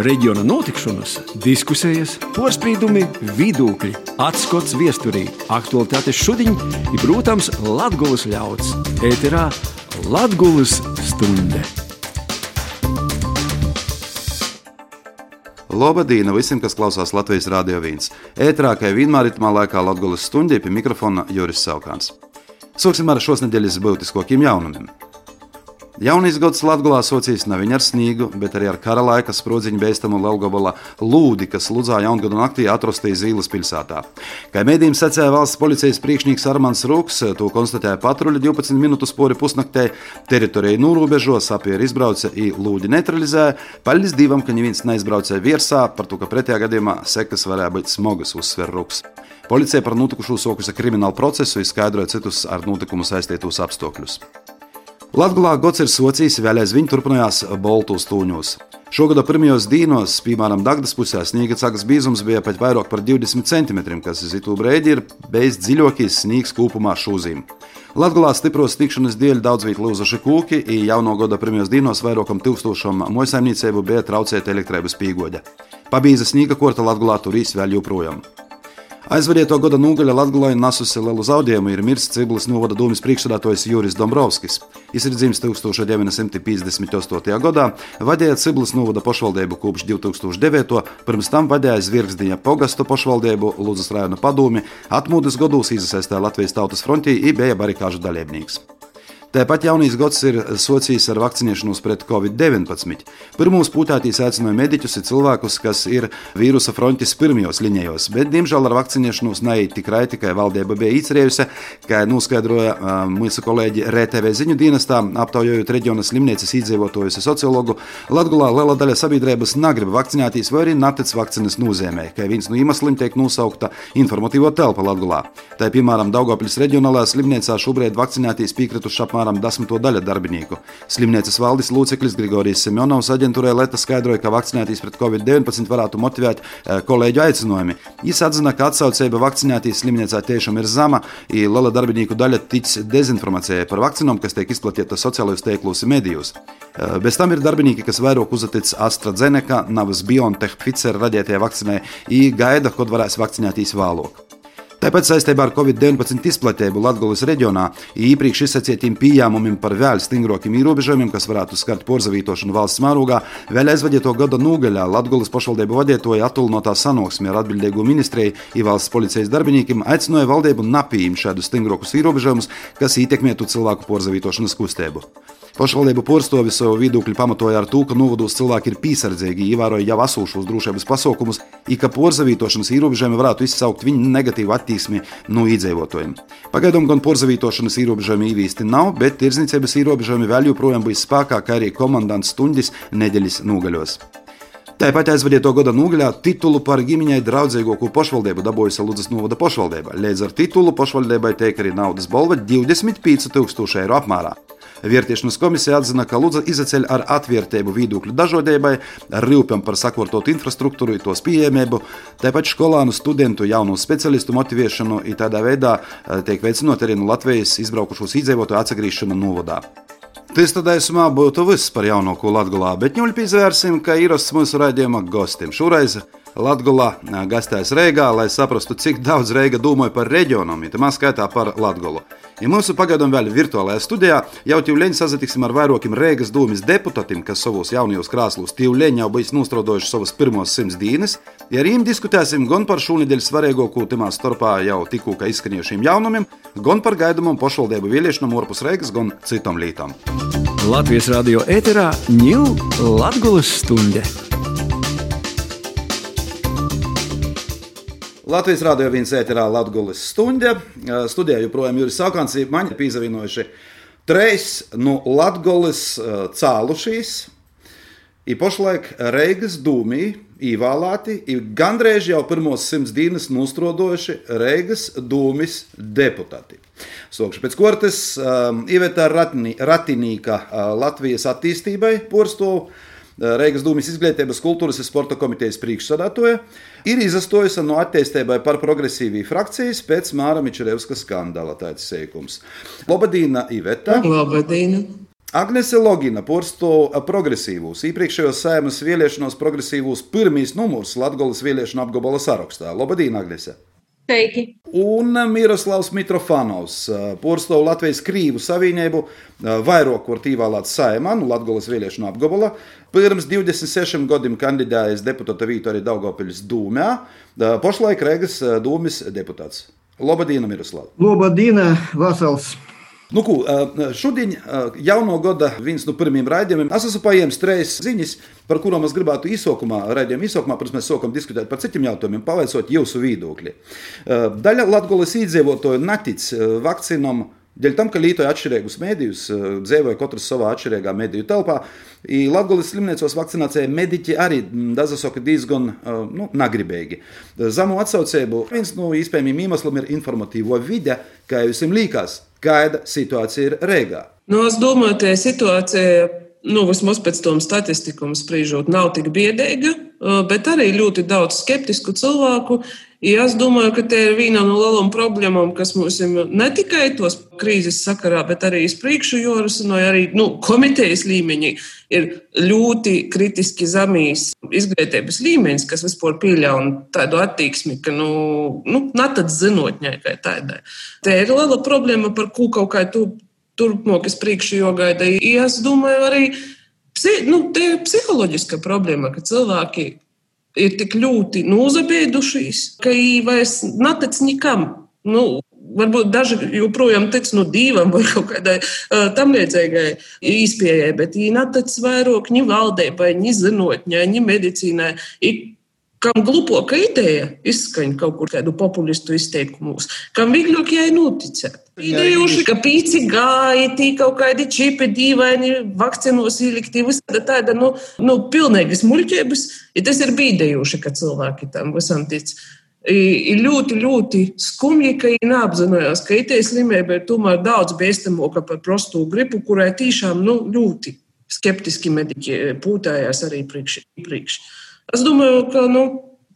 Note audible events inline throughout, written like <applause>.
reģiona notikšanas, diskusijas, porcelāna, vidūkļi, atskats viesturī, aktualitātes šodien ir, protams, Latvijas ļauds. Ēterā Latvijas stunde! Lobadīna visiem, kas klausās Latvijas Rādio 1. Ētrā, kā vienmēr, ritmā laikā Latvijas stundī pie mikrofona Juris Saukāns. Sāksim ar šodienas būtiskākiem jaunumiem. Jaunīs gads Latvijā socijas nav viņa ar sniegu, bet arī ar kara laika sprodziņu beistamu Lelgabala lūdi, kas Ludzā jaungada naktī atrastīja Zīles pilsētā. Kā mēdījiem secēja valsts policijas priekšnieks Armāns Rūks, to konstatēja patruļa 12 minūtu spori pusnaktē, teritorija norobežos, apieru izbrauca i lūdi neutralizēja, paļģis divam, ka neviens neizbraucēja virsā, par to, ka pretējā gadījumā sekas varēja būt smogas, uzsver Rūks. Policija par notikušo sokusi kriminālu procesu, izskaidroja citus ar notikumu saistītos apstākļus. Latvijā gods ir socijas, vēl aizvien turpinājās Boltu stūņos. Šogad pirmajos dīnos, piemēram, Dagdas pusē, sniega cakas bīzums bija pat vairāk par 20 cm, kas uz itu brīdi ir bez dziļākīs sniegs kopumā šūzīm. Latvijā stipros tikšanas dēļ daudz vietā lūzuši kūki, un jauno gada pirmajos dīnos vairākam tūkstošam mojasaimniecību bija traucēta elektrības pīgoģa. Pabīza sniega korta Latvijā turīs vēl joprojām. Aizvadīto gada nogaļa Latvijā nesusi lielu zaudējumu ir miris Ciblis novada dūmis priekšsēdētājs Juris Dombrovskis. Viņš ir dzimis 1958. gadā, vadīja Ciblis novada pašvaldību kopš 2009. pirms tam vadīja Zvirgzdiņa pogastu pašvaldību Lūdzas rajona padomi, atmūdes gados iesaistīja Latvijas tautas frontī un bija barikāžu dalībnieks. Tāpat jaunīs gads ir socijas ar vakcinēšanos pret covid-19. Pirmos pūtātīs aicināja mediķus un cilvēkus, kas ir vīrusa frontes pirmajos līnijos, bet, diemžēl, ar vakcinēšanos neiet tik raiti, tikai valdība bija izcerējusi, kā noskaidroja uh, mūsu kolēģi RTV ziņu dienestā, aptaujājot reģiona slimnīcas iedzīvotājus un sociologu. Latvijā liela daļa sabiedrības negrib vakcinēties vai arī natic vakcīnas nozīmē, ka viens no iemesliem tiek nosaukta informatīvo telpa Latvijā. Tā, piemēram, Daugopils reģionālajā slimnīcā šobrīd vakcinēties piekrituši apmēram apmēram desmito daļu darbinieku. Slimnīcas valdes loceklis Grigorijs Semjonovs aģentūrai Leta skaidroja, ka vakcinēties pret covid-19 varētu motivēt eh, kolēģu aicinājumi. Viņš atzina, ka atsaucība vakcinēties slimnīcā tiešām ir zema, un liela darbinieku daļa tic dezinformācijai par vakcīnām, kas tiek izplatīta sociālajos tīklos un medijos. Eh, bez tam ir darbinieki, kas vairāk uztic AstraZeneca, Navas BioNTech, Pfizer radītajai vakcīnai, un gaida, kad varēs vakcinēties vēlāk. Tāpat saistībā ar Covid-19 izplatību Latvijas reģionā īpaši izsacītiem pieņēmumiem par vēl stingrākiem ierobežojumiem, kas varētu skart porzavītošanu valsts mērogā, vēl aizvadīto gada nogaļā Latvijas pašvaldību vadītāji atulnotā sanāksmē ar atbildīgo ministriju un valsts policijas darbiniekiem aicināja valdību napīm šādus stingrākus ierobežojumus, kas ietekmētu cilvēku porzavītošanas kustību. Pašvaldību porstovi savu viedokļu pamatoja ar to, ka novados cilvēki ir piesardzīgi, ievēroja jau esošos drošības pasaukumus, un ka porzavītošanas ierobežojumi varētu izsaukt viņu negatīvu attieksmi no iedzīvotājiem. Pagaidām gan porzavītošanas ierobežojumi īvīsti nav, bet tirdzniecības ierobežojumi vēl joprojām būs spēkā, kā arī komandants stundas nedēļas nogaļos. Tāpat aizvadīto gada nogaļā titulu par ģimeņai draudzīgāko pašvaldību dabūjusi Ludus novada pašvaldība. Līdz ar titulu pašvaldībai tiek arī naudas balva 25 000 eiro apmērā. Vērtēšanas komisija atzina, ka Lūdza izaceļ ar atvērtību viedokļu dažādībai, ar rīpjām par sakārtotu infrastruktūru, tos pieejamību, tāpat skolānu, studentu, jaunu specialistu motivēšanu, un tādā veidā eh, tiek veicinot arī no Latvijas izbraukušos iedzīvotāju atgriešanos novadā. Tas tad aizsumā būtu viss par jaunāko Latvijā, bet ņūļi pīzvērsim, ka īrasts mūsu raidījuma gostiem. Šoreiz Latvijā gastēs Reigā, lai saprastu, cik daudz Reiga domāja par reģionam, ja tā skaitā par Latviju. Ja mūsu pagaidām vēl virtuālajā studijā jau tīvleņi sazatiksim ar vairākiem Rīgas domas deputātiem, kas savos jaunajos krāslos tīvleņi jau bijis nostrādājuši savas pirmos simts dienas. Ja ar viņiem diskutēsim gan par šūniņdēļ svarīgāko timā starpā jau tikko izskanējušiem jaunumiem, gan par gaidāmo pašvaldību vēlēšanām ārpus Rīgas, gan citām lietām. Latvijas radio ēterā ņūl Latvijas stunde! Latvijas Rādio 1 ēterā Latvijas stunda. Studijā joprojām Juris Sakants, maņa pīzavinojuši treis no Latvijas cēlušīs. I pašlaik Reigas dūmī īvēlēti, ir gandrīz jau pirmos simts dienas nostrodojuši Reigas dūmis deputāti. Sokšu pēc kortes um, Iveta Ratinīka uh, Latvijas attīstībai porstovu Reigas Dūmas izglītības, kultūras un sporta komitejas priekšsādātoja, ir izastojusi no attīstībai par progresīviju frakcijas pēc Māra Mičerevska skandāla. Tāds sēkums. Labadīna, Iveta. Labadīna. Agnese Logina porsto progresīvus, iepriekšējos sēmas vēlēšanos progresīvus pirmīs numurs Latvijas vēlēšanu apgabala sarakstā. Labdien, Agnese! Sveiki! Un Miroslavs Mitrofanovs porsto Latvijas Krīvu savienību vairāk kārt ievēlēts saimā, nu Latvijas vēlēšanu apgabala. Pirms 26 gadiem kandidējis deputāta vietu arī Daugopiļas dūmē. Pašlaik Rēgas dūmis deputāts. Labdien, Miroslav! Labdien, Vasals! Nu, ko, šodien, jauno gada viens no pirmajiem raidījumiem, es esmu paņēmis trīs ziņas, par kurām es gribētu īsākumā, raidījuma īsākumā, pirms mēs sākam diskutēt par citiem jautājumiem, pavaicot jūsu viedokli. Daļa Latvijas iedzīvotāju netic vakcīnām. Dēļ tam, ka Lītoja atšķirīgus mēdījus, dzīvoja katrs savā atšķirīgā mediju telpā, Latvijas slimnīcos vakcinācijai mediķi arī dažsaka diezgan nu, nagribīgi. Zamu atsaucību viens no iespējamiem iemesliem ir informatīvo vide, kā jums liekas, kāda situācija Rīgā. Nu, es domāju, ka situācija, nu, vismaz pēc tam statistikām spriežot, nav tik biedēga, bet arī ļoti daudz skeptisku cilvēku. Ja es domāju, ka te ir viena no lielām problēmām, kas mums ir ne tikai tos krīzes sakarā, bet arī uz priekšu jorisinoja arī nu, komitejas līmeņī, ir ļoti kritiski zemīs izglītības līmenis, kas vispār pieļauj tādu attieksmi, ka, nu, nu netāds zinotņai kā tādai. Te ir liela problēma, par ko kaut kā tu turpmākas priekšu jogaida. Es domāju, arī psi, nu, te ir psiholoģiska problēma, ka cilvēki ir tik ļoti nozabēdušies, ka viņi vairs netic nekam. Nu, Varbūt daži joprojām tic no divam vai kaut kādai uh, tam līdzīgai izpējai, bet viņi netic vairāk ni valdībai, ni zinotņai, ni medicīnai. I kam glupoka ideja izskaņa kaut kur kādu populistu izteikumus, kam vieglāk jai noticēt. Idejuši, ka pīci gāja, tī kaut kādi čipi dīvaini, vakcinos ielikti, visāda tāda, nu, nu pilnīgi smuļķības, ja tas ir bīdējuši, ka cilvēki tam visam tic. Ir ļoti, ļoti skumji, ka viņi neapzinājās, ka IT slimība ir tomēr daudz bīstamāka par prostu gripu, kurai tiešām nu, ļoti skeptiski mediķi pūtējās arī priekš. priekš. Es domāju, ka nu,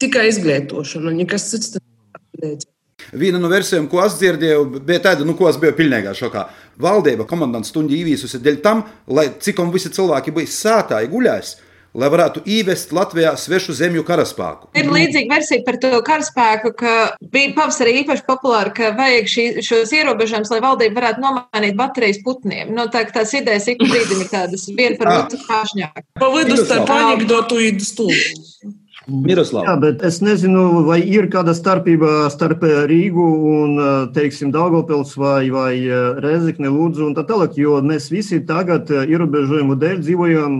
tikai izglītošana, nekas cits nepalīdz. Viena no versijām, ko es dzirdēju, bija tāda, nu, ko es biju pilnīgā šokā. Valdība komandants stundu īvīsusi dēļ tam, lai cik un visi cilvēki bija sētā, guļās, lai varētu ievest Latvijā svešu zemju karaspēku. Ir līdzīga versija par to karaspēku, ka bija pavasarī īpaši populāri, ka vajag šī, šos ierobežojumus, lai valdība varētu nomainīt baterijas putniem. No, tā, tās idejas ik brīdim ir tādas viena par otru pāršņāk. Pa vidu starp anekdotu un stūlu. Miroslav. Jā, bet es nezinu, vai ir kāda starpība starp Rīgu un, teiksim, Daugopils vai, vai Rezekni, Lūdzu un tā tālāk, jo mēs visi tagad ierobežojumu dēļ dzīvojam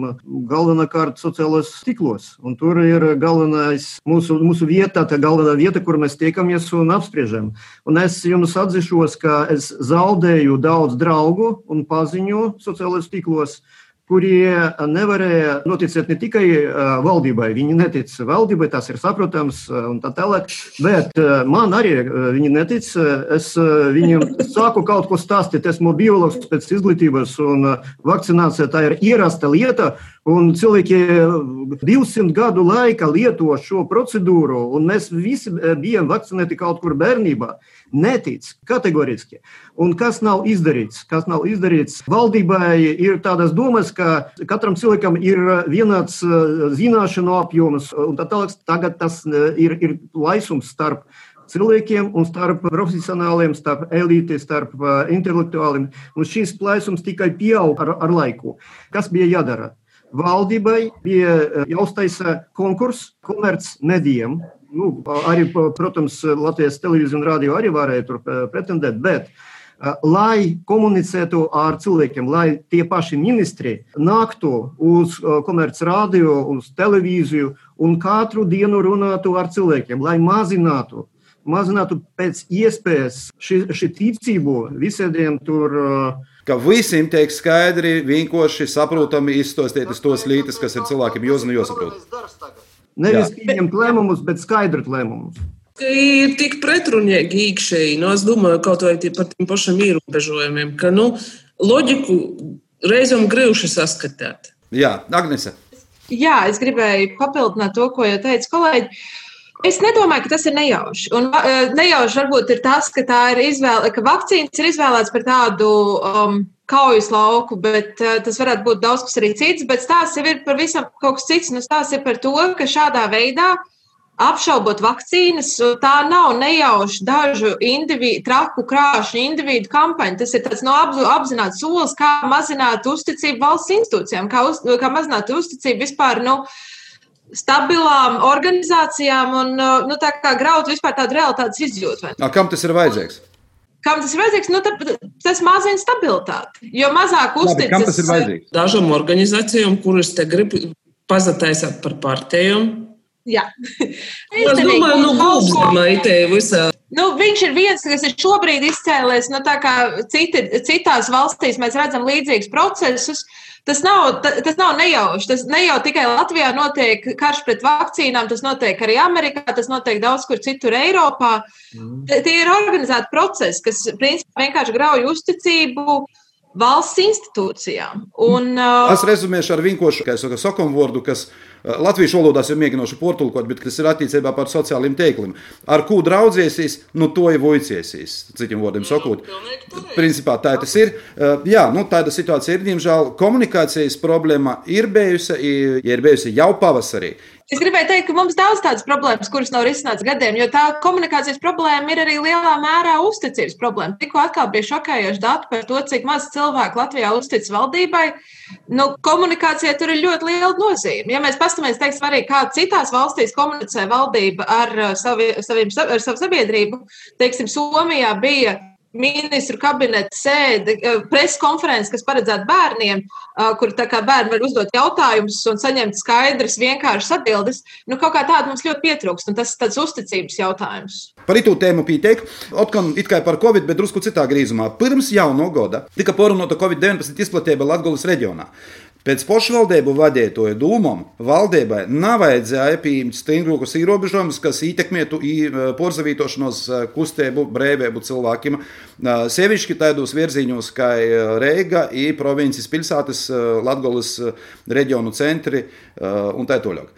galvenokārt sociālos stiklos. Un tur ir galvenais mūsu, mūsu vieta, tā galvenā vieta, kur mēs tiekamies un apspriežam. Un es jums atzīšos, ka es zaudēju daudz draugu un paziņu sociālos stiklos kurie nevarēja noticēt ne tikai valdībai, viņi netic valdībai, tas ir saprotams, un tā tālāk, bet man arī viņi netic. Es viņiem <laughs> sāku kaut ko stāstīt, esmu biologs pēc izglītības, un vakcinācija tā ir ierasta lieta. Un cilvēki 200 gadu laikā lieto šo procedūru, un mēs visi bijām vakcinēti kaut kur bērnībā. Netic kategoriski. Un kas nav izdarīts? Kas nav izdarīts? Valdībai ir tādas domas, ka katram cilvēkam ir vienāds zināšanu apjoms, un tā tālāk tagad tas ir, ir laisums starp cilvēkiem un starp profesionāliem, starp elīti, starp intelektuāliem. Un šīs plaisums tikai pieaug ar, ar laiku. Kas bija jādara? Valdībai bija jāuztaisa konkurss komercmedijiem. Nu, arī, protams, Latvijas televīzija un radio arī varēja tur pretendēt, bet lai komunicētu ar cilvēkiem, lai tie paši ministri nāktu uz komercradio, uz televīziju un katru dienu runātu ar cilvēkiem, lai mazinātu, mazinātu pēc iespējas šī, ticību visiem tur. Ka visiem tiek skaidri, vienkārši saprotami izstosiet tos lītas, kas ir cilvēkiem jāzina, jāsaprot. Nevis pieņemt lēmumus, bet skaidrot lēmumus ir tik pretrunīgi iekšēji. Nu, es domāju, kaut vai par tiem pašiem ierobežojumiem, ka nu, loģiku reizēm grūti saskatīt. Jā, Agnese. Jā, es gribēju papildināt to, ko jau teica kolēģi. Es nedomāju, ka tas ir nejauši. Un nejauši varbūt ir tas, ka tā ir izvēle, ka vakcīnas ir izvēlēts par tādu um, kaujas lauku, bet uh, tas varētu būt daudz kas arī cits. Bet stāsts jau ir par visam kaut kas cits. Nu, stāsts ir par to, ka šādā veidā apšaubot vakcīnas, tā nav nejauši dažu individu, traku krāšņu individu kampaņa. Tas ir tāds no apzināts solis, kā mazināt uzticību valsts institūcijām, kā, uz, kā mazināt uzticību vispār. Nu, Stabilām organizācijām un nu, tā kā graut vispār tādu realitātes izjūtu. Kam tas ir vajadzīgs? Kam tas ir vajadzīgs? Nu, tas mazina stabilitāti. Jo mazāk uzticas. Kam tas ir vajadzīgs? Dažām organizācijām, kuras te grib pazataisāt par partijām, Jā, <laughs> es domāju, nu, Gulbzemai visā. Nu, viņš ir viens, kas ir šobrīd izcēlies, nu, tā kā citi, citās valstīs mēs redzam līdzīgus procesus. Tas nav, tas nav nejauši. Tas ne jau tikai Latvijā notiek karš pret vakcīnām, tas notiek arī Amerikā, tas notiek daudz kur citur Eiropā. Mm. Tie ir organizēti procesi, kas principā vienkārši grauj uzticību valsts institūcijām. Un, uh, es rezumēšu ar vinkošu, kā es saku, sokomvordu, kas latviešu valodās ir mēģinoši portulkot, bet kas ir attiecībā par sociāliem teikliem. Ar ko draudziesies, nu to jau vojciesies, citiem vārdiem sakot. Principā tā tas ir. Uh, jā, nu tāda situācija ir, diemžēl, komunikācijas problēma ir bijusi, ir bijusi jau pavasarī. Es gribēju teikt, ka mums daudz tādas problēmas, kuras nav risināts gadiem, jo tā komunikācijas problēma ir arī lielā mērā uzticības problēma. Tikko atkal bija šokējoši dati par to, cik maz cilvēku Latvijā uztic valdībai. Nu, komunikācijai tur ir ļoti liela nozīme. Ja mēs paskatāmies, teiksim, arī kā citās valstīs komunicē valdība ar, uh, savi, saviem, ar savu sabiedrību, teiksim, Somijā bija ministru kabineta sēde, eh, preses konferences, kas paredzēta bērniem, eh, kur bērni var uzdot jautājumus un saņemt skaidras, vienkāršas atbildes. Nu, kaut kā tāda mums ļoti pietrūkst, un tas ir tāds uzticības jautājums. Par itu tēmu pieteiktu, atkal it kā par Covid, bet drusku citā grīzumā. Pirms jauno gada tika porunota Covid-19 izplatība Latvijas reģionā. Pēc pašvaldību vadītāju dūmām valdībai nav vajadzēja pieņemt stingrākus ierobežojumus, kas ietekmētu porzavītošanos kustību, brīvību cilvēkiem. Sevišķi tādos virziņos kā Reiga, provinces pilsētas, Latvijas reģionu centri un tā tālāk.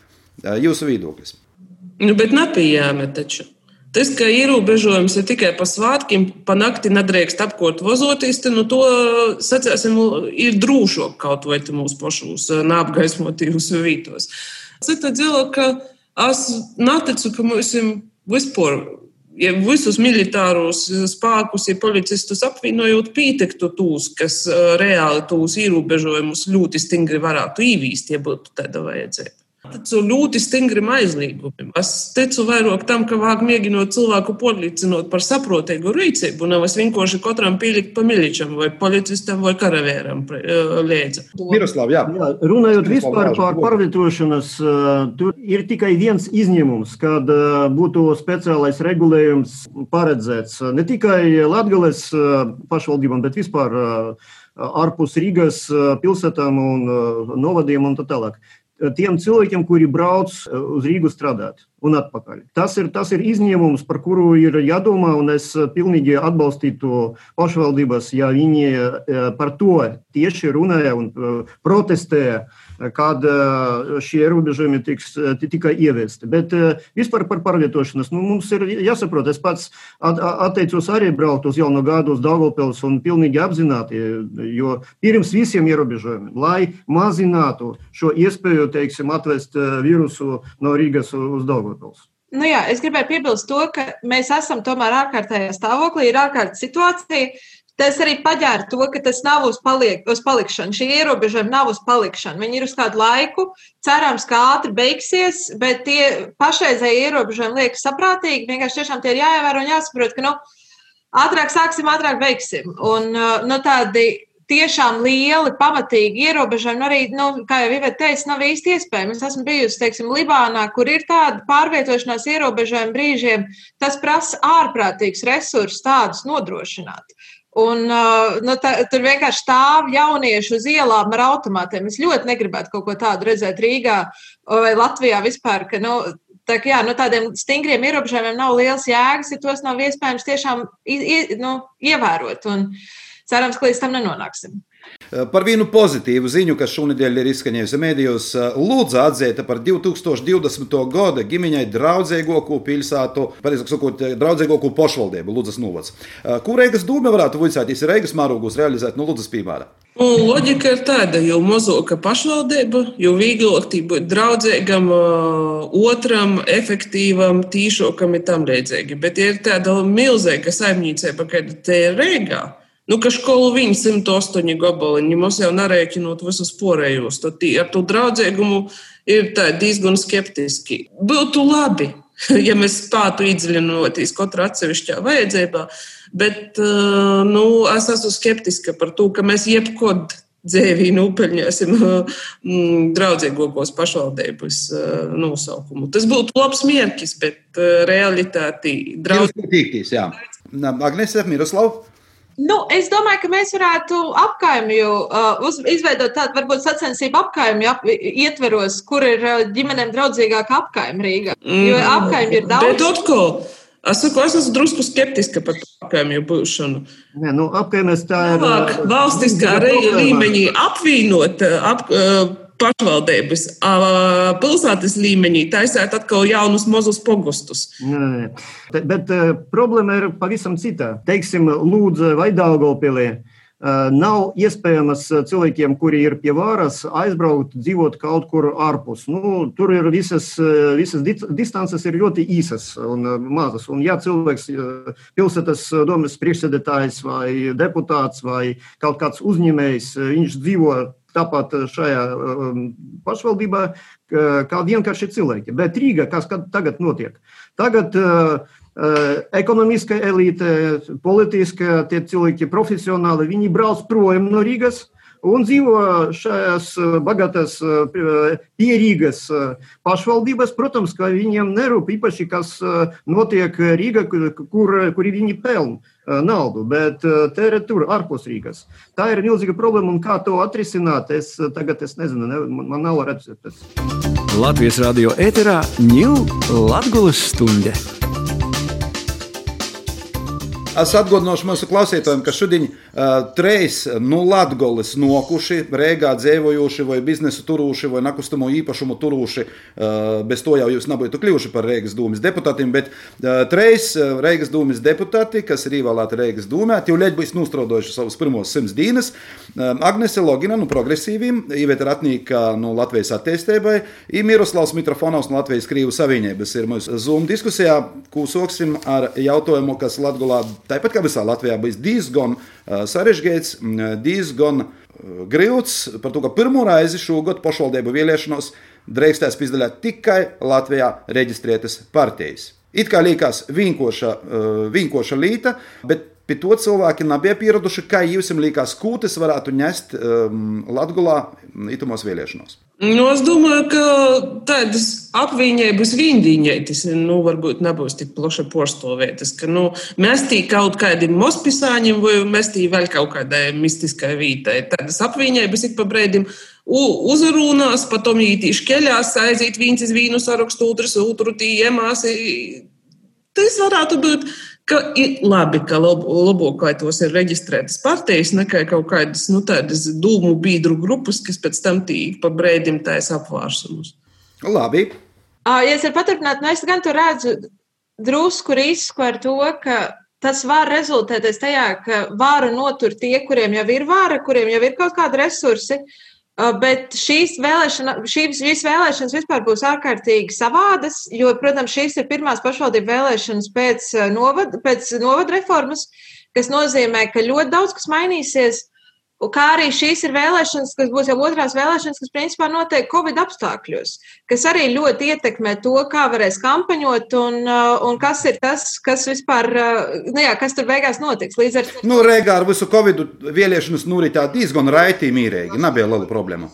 Jūsu viedoklis? Nu, bet nepieņēma taču. Tas, ka ierobežojums ir tikai pa svētkiem, pa nakti nedrīkst apkot vozoties, nu, to sacēsim, ir drūšāk kaut vai mūsu pašos neapgaismotīvus vītos. Cita dzila, ka es neticu, ka mums vispār ja visus militāros spēkus, ja policistus apvienojot, pietiktu tūs, kas reāli tūs ierobežojumus ļoti stingri varētu īvīst, ja būtu tāda vajadzība ticu ļoti stingriem aizliegumiem. Es ticu vairāk tam, ka vajag mēģinot cilvēku pārliecinot par saprotīgu rīcību, nevis vienkārši katram pielikt pa miličam vai policistam vai karavēram liedza. Miroslav, jā. jā. Runājot vispār par pārvietošanas, tur ir tikai viens izņēmums, kad būtu speciālais regulējums paredzēts ne tikai Latgales pašvaldībām, bet vispār ārpus Rīgas pilsētām un novadiem un tā tālāk tiem cilvēkiem, kuri brauc uz Rīgu strādāt un atpakaļ. Tas ir, tas ir izņēmums, par kuru ir jādomā, un es pilnīgi atbalstītu pašvaldības, ja viņi par to tieši runāja un protestēja kad šie ierobežojumi tiks tikai ieviesti. Bet vispār par pārvietošanos nu, mums ir jāsaprot. Es pats atteicos arī braukt uz jauno gadu uz Daugopils un pilnīgi apzināti, jo pirms visiem ierobežojumiem, lai mazinātu šo iespēju, teiksim, atvest vīrusu no Rīgas uz Daugopils. Nu jā, es gribēju piebilst to, ka mēs esam tomēr ārkārtējā stāvoklī, ir ārkārtas situācija. Tas arī paģēra to, ka tas nav uz, paliek, uz palikšanu. Šī ierobežojuma nav uz palikšanu. Viņi ir uz kādu laiku, cerams, ka ātri beigsies, bet tie pašreizēji ierobežojumi liekas saprātīgi. Vienkārši tiešām tie ir jāievēro un jāsaprot, ka nu, ātrāk sāksim, ātrāk beigsim. Un nu, tādi tiešām lieli, pamatīgi ierobežojumi. Arī, nu, kā jau Iveta teica, nav īsti iespējams. Es esmu bijusi, teiksim, Libānā, kur ir tāda pārvietošanās ierobežojuma brīžiem. Tas prasa ārprātīgs resursus tādus nodrošināt. Un, uh, nu, tā, tur vienkārši stāv jaunieši uz ielām ar automātiem. Es ļoti negribētu kaut ko tādu redzēt Rīgā vai Latvijā vispār. Ka, nu, tā, jā, nu, tādiem stingriem ierobežojumiem nav liels jēgas, ja tos nav iespējams tiešām i, i, nu, ievērot. Un cerams, ka līdz tam nenonāksim. Eh, par vienu pozitīvu ziņu, kas šonadēļ ir izskanējusi mēdījos, eh, Lūdza atzīta par 2020. gada ģimeņai draudzīgāko pilsētu, pareizāk sakot, eh, draudzīgāko pošvaldību, Lūdzas novads. Ko Reigas dūme varētu vicēties Reigas mārūgus realizēt no Lūdzas piemēra? Nu, loģika ir tāda, jo mazāka pašvaldība, jo vieglāk būt draudzīgam, otram, efektīvam, tīšākam ir tam līdzīgi. Bet, ja ir tāda milzīga saimniecība, kāda te ir Rīgā, Nu, ka skolu viņa 108 gabaliņi, mums jau narēķinot visus porējos, tad ar to draudzīgumu ir diezgan skeptiski. Būtu labi, <laughs> ja mēs spētu iedziļinoties katrā atsevišķā vajadzībā, bet eh, nu, es esmu skeptiska par to, ka mēs jebkod dzīvī nopelnīsim <laughs> mm, draudzīgākos pašvaldības eh, nosaukumu. Tas būtu labs mērķis, bet eh, realitātī draudzīgākīs. Agnēs, Miroslav. Nu, es domāju, ka mēs varētu apkaimju uh, uz, izveidot tādu, varbūt sacensību apkaimju ap, ietveros, kur ir uh, ģimenēm draudzīgāka apkaimja Rīgā. Jo mm. apkaimju ir daudz. Bet atkal, es saku, es esmu drusku skeptiska par apkaimju būšanu. Nē, nu, apkaimēs tā ir. Tālāk, valstiskā līmenī apvienot, ap, uh, pašvaldības pilsētas līmenī taisīt atkal jaunus mazus pogustus. Nē, bet uh, problēma ir pavisam cita. Teiksim, Lūdzu, vai Daugopilī. Uh, nav iespējams cilvēkiem, kuri ir pie varas, aizbraukt, dzīvot kaut kur ārpus. Nu, tur ir visas, visas distances ir ļoti īsas un mazas. Un, ja cilvēks, pilsētas domas priekšsēdētājs vai deputāts vai kaut kāds uzņēmējs, viņš dzīvo tāpat eh, šajā um, pašvaldībā, kā vienkārši cilvēki. Bet Rīga, kas tagad notiek? Tagad uh, ekonomiskā elite, politiskā tie cilvēki, profesionāli, viņi brauc projām no Rīgas un dzīvo šajās bagātās pierīgas pašvaldības. Protams, ka viņiem nerūp īpaši, kas notiek Rīgā, kur, kur viņi pelna naudu, bet tērē tur, ārpus Rīgas. Tā ir milzīga problēma, un kā to atrisināt, es tagad es nezinu, ne, man nav receptes. Latvijas radio ēterā ņūl Latgulas stunde. Es atgādināšu mūsu klausītājiem, ka šodien uh, treis no Latvijas nokuši, Rīgā dzīvojuši, vai biznesu turūši, vai nekustamo īpašumu turūši. Uh, bez to jau jūs nebūtu kļuvuši par Rīgas dūmas deputātiem, bet uh, uh, Rīgas dūmas deputāti, kas ir ievēlēti Rīgas dūmē, jau leģi būs nostrodojuši savus pirmos simts dienas. Uh, Agnese Logina no progresīviem, Iveta Ratnīka no Latvijas attīstībai, un Miroslavs Mitrofonovs no Latvijas Krīvu savienības ir mūsu Zoom diskusijā, ko soksim ar jautājumu, kas Latgulā Tāpat kā visā Latvijā bija diezgan sarežģīts, diezgan grūts par to, ka pirmo reizi šogad pašvaldību vēlēšanos drīkstēs izdaļāt tikai Latvijā reģistrētas partijas. It kā liekas vienkārša, vienkārša līta, bet pie to cilvēki nebija pieraduši, kā jums liekas, kūtis varētu nest um, Latvijā itumos vēlēšanos. Nu, es domāju, ka tādas apviņības vīndīņētis, nu, varbūt nebūs tik plaši ka, nu, mēs tī kaut kādiem mospisāņiem vai mēs tī vēl kaut kādai mistiskai vītai. Tādas apviņības ik pa brēdim uzrunās, potom ītīši keļās, aiziet viens iz vīnu sarakstu, otrs otru tī iemās. Tas varētu būt ka ir labi, ka labākais ir reģistrētas partijas, nekā kaut kādas nu, tādas dūmu biedru grupas, kas pēc tam tīk pa brēdim taisa apvārsumus. Labi. Ja es varu paturpināt, nu es gan tur redzu drusku risku ar to, ka tas var rezultēties tajā, ka vāru notur tie, kuriem jau ir vāra, kuriem jau ir kaut kādi resursi, Uh, bet šīs, vēlēšana, šīs, šīs vēlēšanas vispār būs ārkārtīgi savādas, jo, protams, šīs ir pirmās pašvaldību vēlēšanas pēc, uh, novad, pēc novada reformas, kas nozīmē, ka ļoti daudz kas mainīsies. Kā arī šīs ir vēlēšanas, kas būs jau otrās vēlēšanas, kas principā notiek Covid apstākļos, kas arī ļoti ietekmē to, kā varēs kampaņot un, uh, un kas ir tas, kas vispār, uh, nu jā, kas tur beigās notiks. Līdz ar to. Nu, Rēgā ar visu Covid vēlēšanas noritā diezgan raiti mīrīgi, nebija liela problēma.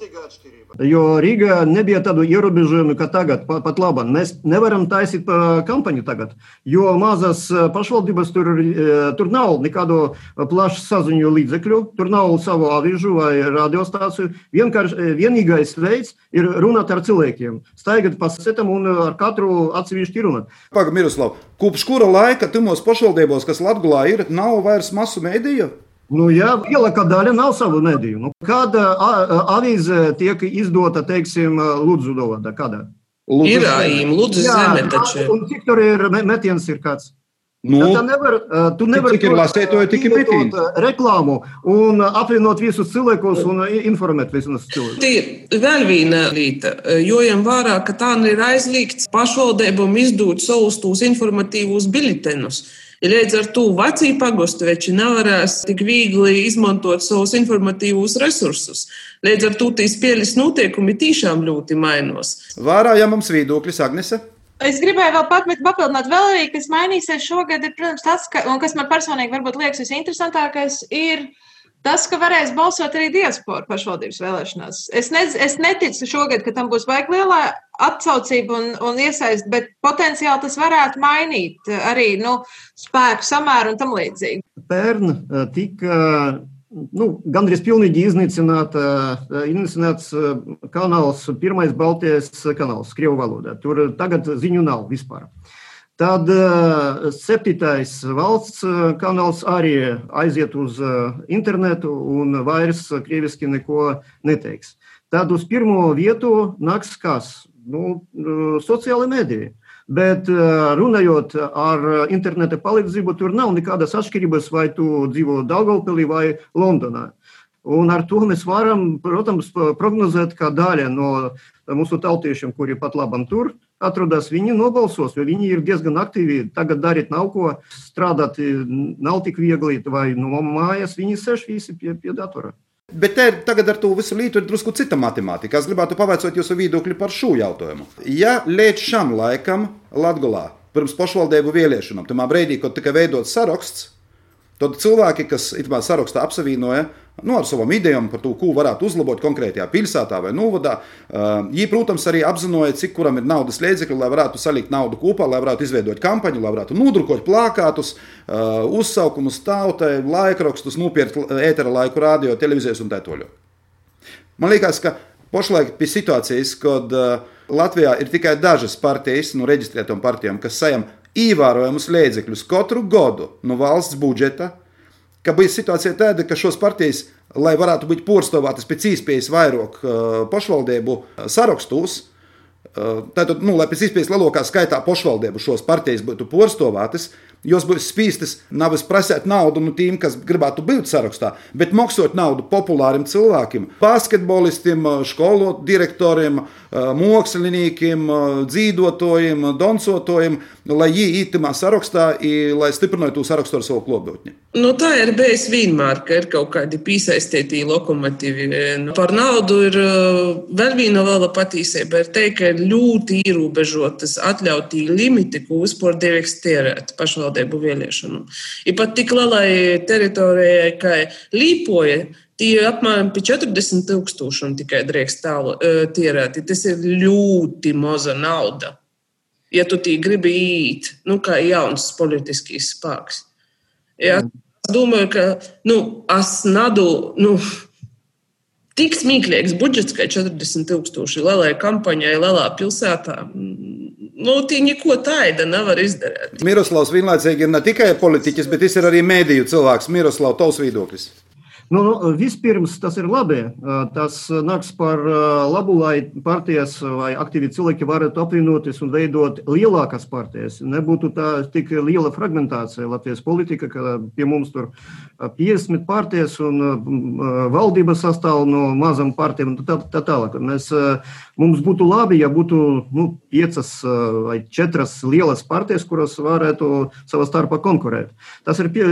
Jo Rīgā nebija tādu ierobežojumu, kā tagad, pat, labi. Mēs nevaram taisīt kampaņu tagad, jo mazas pašvaldības tur, tur nav nekādu plašu saziņu līdzekļu, tur nav savu avīžu vai radiostāciju. Vienkārši vienīgais veids ir runāt ar cilvēkiem, staigāt pa setam un ar katru atsevišķi runāt. Pagaidām, Miroslav, kopš kura laika timos pašvaldībos, kas Latvijā ir, nav vairs masu mēdīju? Nu, jā, lielākā daļa nav savu mediju. Nu, kāda avīze tiek izdota, teiksim, Lūdzu, Dovada? Kādā? Lūdzu, ir ājīm, Lūdzu, zeme taču. Un cik tur ir metiens ir kāds? Nu, tā nevar, tu nevari cik ir lasētoji, tik ir mitīni. Reklāmu un apvienot visus cilvēkus un informēt visus cilvēkus. Tie ir vēl viena lieta, jo jau vērā, ka tā ir aizliegts pašvaldībām izdot savus tos informatīvus biļetenus. Līdz ar to vecie pagostuveči nevarēs tik viegli izmantot savus informatīvos resursus. Līdz ar to tīs spēles notiekumi tiešām ļoti mainos. Vārā, ja mums viedoklis, Agnese? Es gribēju vēl papildināt, vēl arī, kas mainīsies šogad, ir, protams, tas, ka, un kas man personīgi varbūt liekas visinteresantākais, ir tas, ka varēs balsot arī diaspora pašvaldības vēlēšanās. Es, ne, es neticu šogad, ka tam būs baigi lielā atsaucība un, un iesaist, bet potenciāli tas varētu mainīt arī nu, spēku samēru un tam līdzīgi. Pērn tika nu, gandrīz pilnīgi iznīcināta, iznīcināts kanāls, pirmais Baltijas kanāls, Krievu valodā. Tur tagad ziņu nav vispār. Tad septītais valsts kanāls arī aiziet uz internetu un vairs krieviski neko neteiks. Tad uz pirmo vietu nāks kas? Nu, sociāli mediji. Bet runājot ar interneta palīdzību, tur nav nekādas atšķirības, vai tu dzīvo Daugavpilī vai Londonā. Un ar to mēs varam, protams, prognozēt, ka daļa no mūsu tautiešiem, kuri pat labam tur atrodas, viņi nobalsos, jo viņi ir diezgan aktīvi. Tagad darīt nav ko, strādāt nav tik viegli, vai no mājas viņi sēž visi pie, pie datora. Bet te, tagad ar to visu lītu ir drusku cita matemātika. Es gribētu pavaicāt jūsu viedokli par šo jautājumu. Ja līdz šam laikam Latvijā pirms pašvaldību vēlēšanām, tajā brīdī, kad tika veidots saraksts, tad cilvēki, kas itmā sarakstā apsavienoja, nu, ar savām idejām par to, ko varētu uzlabot konkrētajā pilsētā vai novadā. Viņi, protams, arī apzināja, cik kuram ir naudas līdzekļi, lai varētu salikt naudu kopā, lai varētu izveidot kampaņu, lai varētu nodrukot plakātus, uzsaukumus tautai, laikrakstus, nopirkt ētera laiku, radio, televīzijas un tā tālāk. Man liekas, ka pašlaik pie situācijas, kad Latvijā ir tikai dažas partijas no reģistrētām partijām, kas saņem ievērojamus līdzekļus katru gadu no valsts budžeta ka bija situācija tāda, ka šos partijas, lai varētu būt porcelānas pēc iespējas vairāk uh, pašvaldību sarakstos, uh, tātad, nu, lai pēc iespējas lielākā skaitā pašvaldību šos partijas būtu porcelānas, Jūs būsiet spīstas nevis prasēt naudu no tiem, kas gribētu būt sarakstā, bet maksāt naudu populāriem cilvēkiem, basketbolistiem, skolu direktoriem, māksliniekiem, dzīvotājiem, dansotājiem, lai viņi itimā sarakstā, lai stiprinātu to sarakstu ar savu klobotni. Nu, tā ir bijis vienmēr, ka ir kaut kādi piesaistīti lokomotīvi. Nu, par naudu ir vēl viena liela patīcība. Ir teikt, ka ir ļoti ierobežotas atļautī limiti, ko drīkst tērēt pašvaldību pašvaldību vēlēšanu. Ir pat tik lielai teritorijai, kā Līpoja, tie ir apmēram 40 tūkstoši tikai drīkst tērēt. Tas ir ļoti maza nauda. Ja tu tī gribi īt, nu, kā jauns politiskīs spēks. Ja, es domāju, ka, nu, es nadu, nu, tik smieklīgs budžets, kā 40 tūkstoši lielai kampaņai, lielā pilsētā nu, tie neko tādu nevar izdarīt. Miroslavs vienlaicīgi ir ne tikai politiķis, bet viņš ir arī mēdīju cilvēks. Miroslavs, tavs viedoklis. Nu, nu, vispirms tas ir labi. Tas nāks par labu, lai partijas vai aktīvi cilvēki varētu apvienoties un veidot lielākas partijas. Nebūtu tā tik liela fragmentācija Latvijas politika, ka pie mums tur 50 partijas un valdība sastāv no mazām partijām un tā, tā tālāk. Mēs, mums būtu labi, ja būtu nu, piecas vai četras lielas partijas, kuras varētu savā starpā konkurēt. Tas ir pie,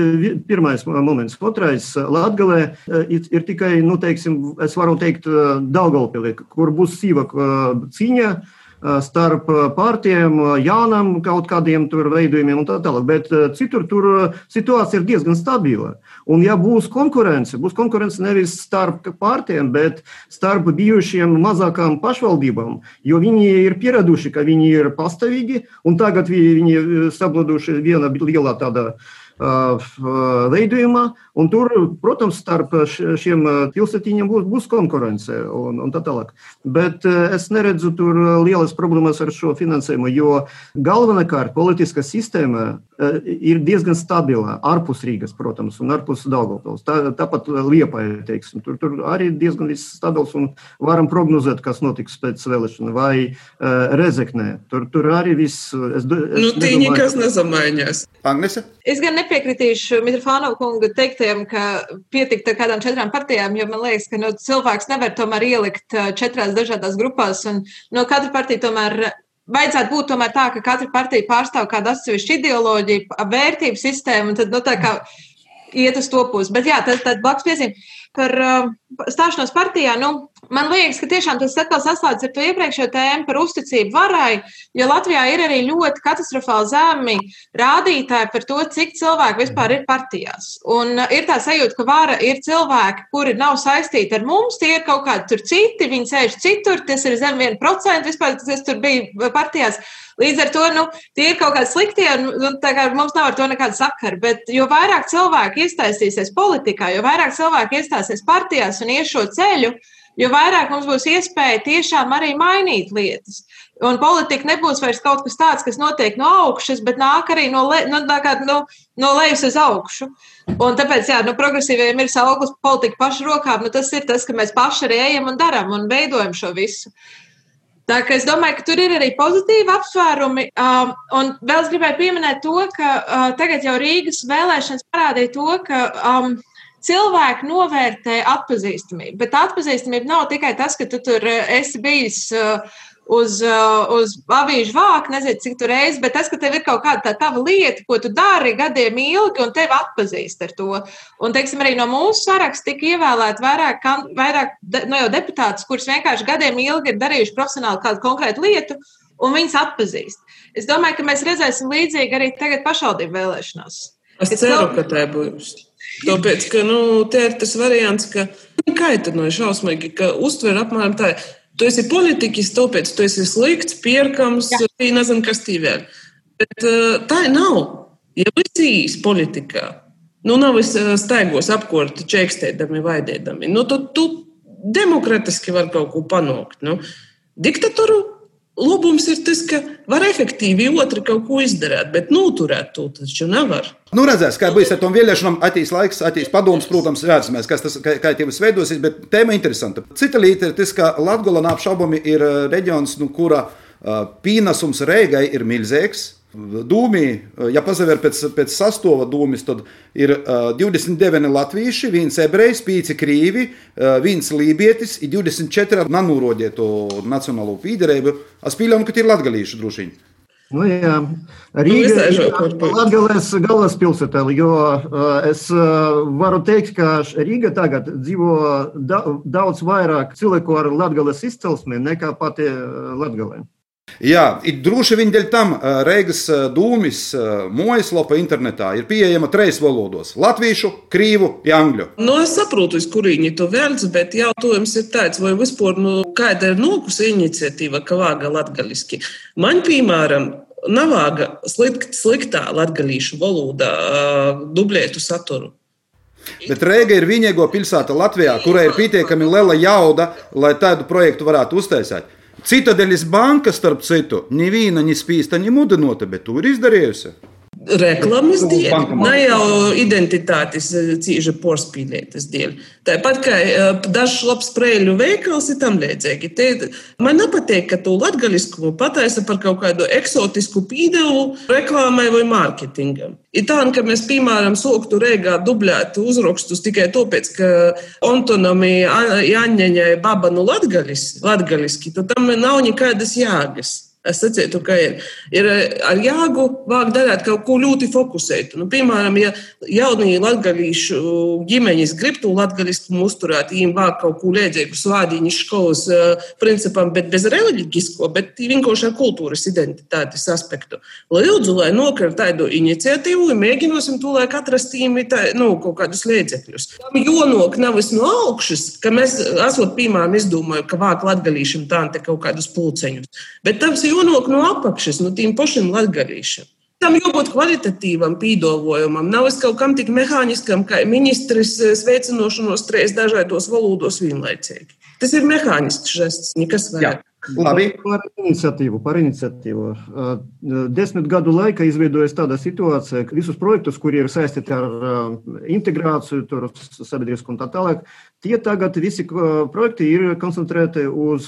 pirmais moments. Otrais - Latgalē ir, ir tikai, nu, teiksim, es varu teikt, Daugavpilī, kur būs sīva cīņa starp partijām, jaunam kaut kādiem veidojumiem un tā tālāk. Bet citur tur situācija ir diezgan stabila. Un ja būs konkurence, būs konkurence nevis starp partijām, bet starp bijušiem mazākām pašvaldībām, jo viņi ir pieraduši, ka viņi ir pastāvīgi un tagad viņi sabladuši viena lielā tāda veidojumā. Un tur, protams, starp šiem pilsētiņiem būs, būs konkurence un, un tā tālāk. Bet es neredzu tur lielas problēmas ar šo finansējumu, jo galvenokārt politiskā sistēma ir diezgan stabila ārpus Rīgas, protams, un ārpus Daugavpils. Tā, tāpat Liepāja, teiksim, tur, tur arī diezgan viss stabils un varam prognozēt, kas notiks pēc vēlēšana vai uh, Rezeknē. Tur, tur arī viss. Es, es nu, tī nekas nezamaiņās. Agnese? Es gan nepiekritīšu Mitrofānova kunga teiktiem, ka pietikt ar kādām četrām partijām, jo man liekas, ka nu, cilvēks nevar tomēr ielikt četrās dažādās grupās, un no katra partija tomēr vajadzētu būt tomēr tā, ka katra partija pārstāv kādu atsevišķu ideoloģiju, vērtību sistēmu, tad, nu, tā kā iet uz to pusi. Bet, jā, tad, tad blakus piezīme par stāšanos partijā. Nu, man liekas, ka tiešām tas atkal saslēdz ar to iepriekšējo tēmu par uzticību varai, jo Latvijā ir arī ļoti katastrofāli zemi rādītāji par to, cik cilvēku vispār ir partijās. Un uh, ir tā sajūta, ka vara ir cilvēki, kuri nav saistīti ar mums, tie ir kaut kādi tur citi, viņi sēž citur, tas ir zem 1% vispār, tas tur bija partijās. Līdz ar to nu, tie ir kaut kādi sliktie, un, un kā, mums nav ar to nekāda sakara. Bet jo vairāk cilvēki iesaistīsies politikā, jo vairāk cilvēki iestāsies partijās un ies šo ceļu, jo vairāk mums būs iespēja tiešām arī mainīt lietas. Un politika nebūs vairs kaut kas tāds, kas notiek no augšas, bet nāk arī no, le, no, kā, no, no lejas uz augšu. Un tāpēc, jā, nu, progresīviem ir savu politiku pašu rokām. Nu, tas ir tas, ka mēs paši arī ejam un darām un veidojam šo visu. Tā kā es domāju, ka tur ir arī pozitīvi apsvērumi. Um, un vēl es gribēju pieminēt to, ka uh, tagad jau Rīgas vēlēšanas parādīja to, ka um, cilvēki novērtē atpazīstamību. Bet atpazīstamība nav tikai tas, ka tu tur uh, esi bijis. Uh, uz, uh, uz avīžu vāku, nezinu, cik tur reizes, bet tas, ka tev ir kaut kāda tā tava lieta, ko tu dari gadiem ilgi, un tevi atpazīst ar to. Un, teiksim, arī no mūsu saraksta tika ievēlēt vairāk, vairāk no nu jau deputātus, kurus vienkārši gadiem ilgi ir darījuši profesionāli kādu konkrētu lietu, un viņas atpazīst. Es domāju, ka mēs redzēsim līdzīgi arī tagad pašvaldību vēlēšanās. Es ceru, ka tā būs. Tāpēc, ka nu, te ir tas variants, ka kaitinoši šausmīgi, ka uztver apmēram tā. Tu esi politiķis, tāpēc tu esi slikts, pierkams, nezinu, kas tī vēl. Bet uh, tā nav. Ja esi īsi politikā, nu nav es uh, staigos apkorti, čekstēdami, vaidēdami, nu tad tu demokratiski var kaut ko panākt. Nu, diktatoru Labums ir tas, ka var efektīvi otru kaut ko izdarīt, bet noturēt to taču nevar. Nu, redzēs, kā būs ar tom vēlēšanām, atīs laiks, atīs padoms, protams, vērsimies, kas tas, kā, kā veidosies, bet tēma interesanta. Cita lieta ir tas, ka Latgola neapšaubami ir uh, reģions, nu, kura uh, pīnasums Rēgai ir milzīgs. Dūmī, ja pazaver pēc, pēc sastāvā dūmis, tad ir uh, 29 latvieši, viens ebrejs, 5 krīvi, uh, viens lībietis, ir 24 nanūrodieto nacionālo pīderību. Es pieļauju, ka tie ir latgalīši droši vien. Nu, jā, Rīga ir Latvijas galvaspilsēta, jo es varu teikt, ka Rīga tagad dzīvo da daudz vairāk cilvēku ar Latvijas izcelsmi nekā pati Latvija. Jā, droši vien dēļ tam Reigas dūmis mājaslapa internetā ir pieejama trīs valodos - latviešu, krīvu, angļu. Nu, es saprotu, uz kurīņi to vēlts, bet jautājums ir tāds, vai vispār nu, kāda ir nokusi iniciatīva, ka vāga latgaliski. Man, piemēram, nav vāga slikt, sliktā latgalīšu valodā dublētu saturu. Bet Rīga ir vienīgā pilsēta Latvijā, kurai ir pietiekami liela jauda, lai tādu projektu varētu uztaisīt. Citadeļas banka, starp citu, neviena nespīsta, ne mudinota, bet to ir izdarījusi. Reklāmas dēļ, ne jau identitātes eh, cīņa porcelāna dēļ. Tāpat kā eh, dažs labs prēļu veikals ir tam līdzīgi. Man nepatīk, ka to latgaļiskumu pataisa par kaut kādu eksotisku pīdevu reklāmai vai mārketingam. Ir tā, ka mēs, piemēram, soktu Rīgā dublēt uzrakstus tikai tāpēc, ka Antonamija Jāņaņai baba nu latgaļiski, tad tam nav nekādas jēgas. Es sacītu, ka ir, ir ar jāgu vāk darīt kaut ko ļoti fokusētu. Nu, piemēram, ja jaunie latgadījušu ģimeņas grib to latgadiskumu uzturēt, viņiem vāk kaut ko liedzīgu svādiņu skolas principam, bet bez reliģisko, bet vienkārši ar kultūras identitātes aspektu. Lūdzu, lai nokar tādu iniciatīvu, mēģināsim to, lai atrast tīmi tā, nu, kaut kādus liedzekļus. Tam jonok nav es no augšas, ka mēs esot, piemēram, izdomāju, ka vāk latgadīšam tā kaut kādus pulceņus. Bet tams jānāk no apakšas, no tiem pašiem latgadīšiem. Tam jābūt kvalitatīvam pīdolojumam. Nav es kaut kam tik mehāniskam, kā ministrs sveicinošanos trīs dažādos valodos vienlaicīgi. Tas ir mehānisks žests, nekas vairāk. Labi. Par iniciatīvu. Par iniciatīvu. Desmit gadu laikā izveidojas tāda situācija, ka visus projektus, kuri ir saistīti ar integrāciju, sabiedrisku un tā tālāk, Tie tagad visi projekti ir koncentrēti uz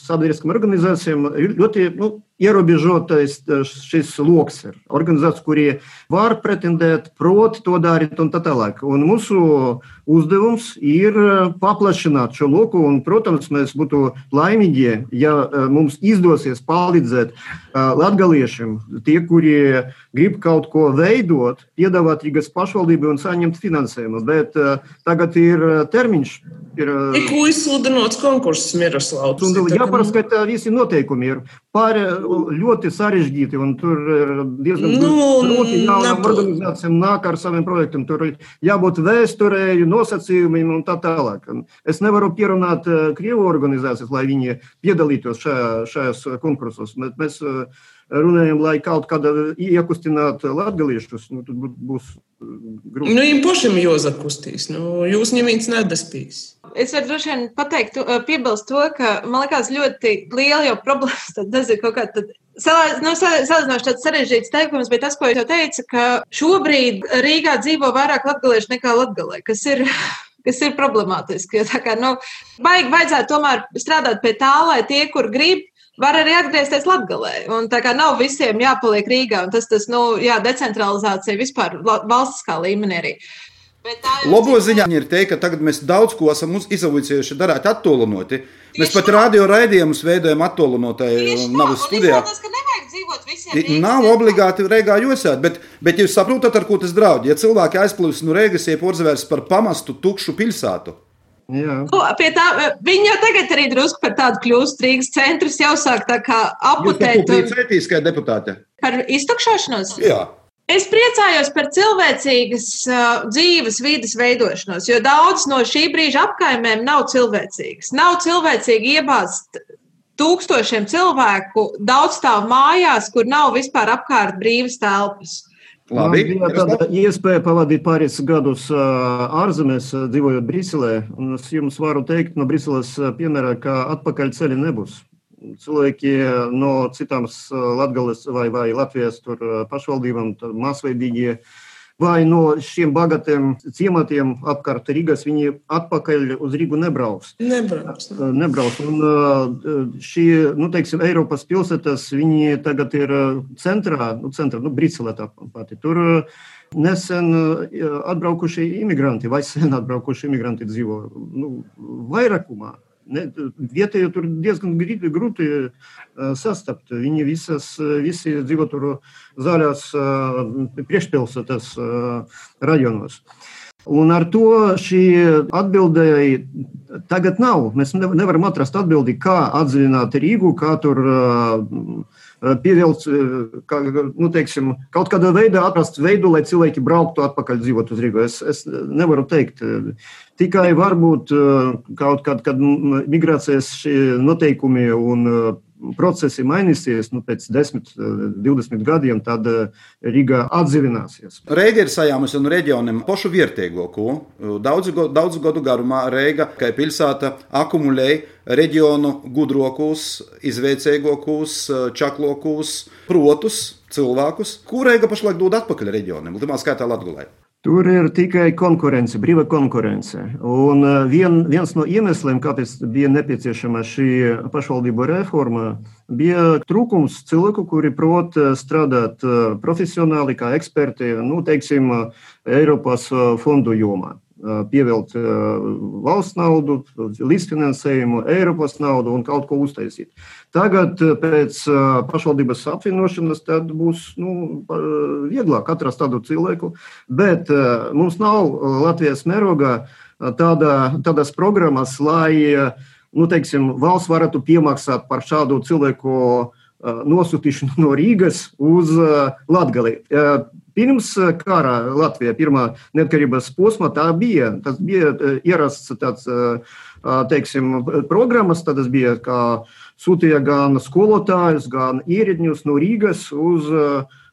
sabiedriskām organizācijām. Ļoti nu, ierobežotais šis lokus ir. Organizācijas, kurie var pretendēt, prot to darīt un tā tālāk. Un mūsu uzdevums ir paplašināt šo loku. Un, protams, mēs būtu laimīgi, ja mums izdosies palīdzēt latgaliešiem, tie, kuri grib kaut ko veidot, piedāvāt Rīgas pašvaldībai un saņemt finansējumu. Bet tagad ir termiņš ir. Tikko izsludināts konkurss Miroslavs. Jāpārskata visi noteikumi ir pār, ļoti sarežģīti tur ir diezgan nu, grūti jaunām organizācijām nāk ar saviem projektiem. Tur jābūt vēsturēju, nosacījumiem un tā tālāk. Es nevaru pierunāt Krievu organizācijas, lai viņi piedalītos šajā, šajās konkursos. Mēs runājam, lai kaut kādā iekustinātu latgaliešus, nu, tad būs grūti. Nu, viņam pašam jāzakustīs, nu, jūs neviens nedaspīs. Es varu droši vien pateikt, piebilst to, ka man liekas ļoti liela jau problēma, <laughs> tad tas ir kaut kā tad nu, Salīdzinoši tāds sarežģīts teikums, bet tas, ko jau teicu, ka šobrīd Rīgā dzīvo vairāk latgaliešu nekā latgalē, kas ir, <laughs> kas ir problemātiski. Jo tā kā, nu, baigi vajadzētu tomēr strādāt pie tā, lai tie, kur grib, var arī atgriezties Latvijā. Un tā kā nav visiem jāpaliek Rīgā, un tas, tas nu, jā, decentralizācija vispār valstiskā līmenī arī. Labo ziņā ir teikt, ka tagad mēs daudz ko esam izauguši, darīt attālinoti. Mēs pat radio raidījumus veidojam attālinotai navas studijā. Nav obligāti Rīgā jūsēt, bet, bet jūs saprotat, ar ko tas draud. Ja cilvēki aizplūst no Rīgas, ir porzavērs par pamastu tukšu pilsētu. Jā. Nu, tā, viņi jau tagad arī drusku par tādu kļūst. Rīgas centrs jau sāk tā kā aputēt. Jūs kā deputāte? Par iztukšošanos? Jā. Es priecājos par cilvēcīgas uh, dzīves vidas veidošanos, jo daudz no šī brīža apkaimēm nav cilvēcīgas. Nav cilvēcīgi iebāzt tūkstošiem cilvēku daudz stāv mājās, kur nav vispār apkārt brīvas telpas. Labi, Man bija tāda iespēja pavadīt pāris gadus ārzemēs, dzīvojot Briselē. Es jums varu teikt, no Briseles piemēra, ka atpakaļ ceļi nebūs. Cilvēki no citām Latgales vai, vai Latvijas pašvaldībām, masveidīgie vai no šiem bagātiem ciematiem apkārt Rīgas, viņi atpakaļ uz Rīgu nebrauks. Nebrauks. Ne. Nebrauks. Un šī, nu, teiksim, Eiropas pilsētas, viņi tagad ir centrā, nu, centrā, nu, Briselē tā pati. Tur nesen atbraukušie imigranti vai sen atbraukušie imigranti dzīvo, nu, vairākumā. Vietēji tur diezgan grūti sastapt. Viņi visas, visi dzīvo tur zaļās priekšpilsētas rajonos. Un ar to šī atbildēji tagad nav. Mēs nevaram atrast atbildi, kā atzīmēt Rīgu, kā tur pievilkt, kā, nu, teiksim, kaut kādā veidā atrast veidu, lai cilvēki brauktu atpakaļ dzīvot uz Rīgu. Es, es nevaru teikt. Tikai varbūt kaut kad, kad migrācijas noteikumi un procesi mainīsies, nu, pēc 10, 20 gadiem, tad Riga atdzīvināsies. Reiga ir sajāmusi un reģionam pašu vietējoku. Daudzu, daudzu gadu garumā Reiga, kā pilsēta, akumulēja reģionu gudrākus, izveicīgākus, čaklākus, protus, cilvēkus, kur Reiga pašlaik dod atpakaļ reģionam, Lietuvā skaitā Latvijā. Tur ir tikai konkurence, brīva konkurence. Un vien, viens no iemesliem, kāpēc bija nepieciešama šī pašvaldību reforma, bija trūkums cilvēku, kuri prot strādāt profesionāli, kā eksperti, nu, teiksim, Eiropas fondu jomā pievilkt valsts naudu, līdzfinansējumu, Eiropas naudu un kaut ko uztaisīt. Tagad pēc pašvaldības apvienošanas būs nu, vieglāk atrast tādu cilvēku, bet mums nav Latvijas mērogā tāda, tādas programmas, lai nu, teiksim, valsts varētu piemaksāt par šādu cilvēku nosūtīšanu no Rīgas uz Latgali. Pirms kara Latvijā, pirmā neatkarības posmā, tā bija. Tas bija ierasts tāds, teiksim, programmas, tad tas bija, kā sūtīja gan skolotājus, gan ierēdņus no Rīgas uz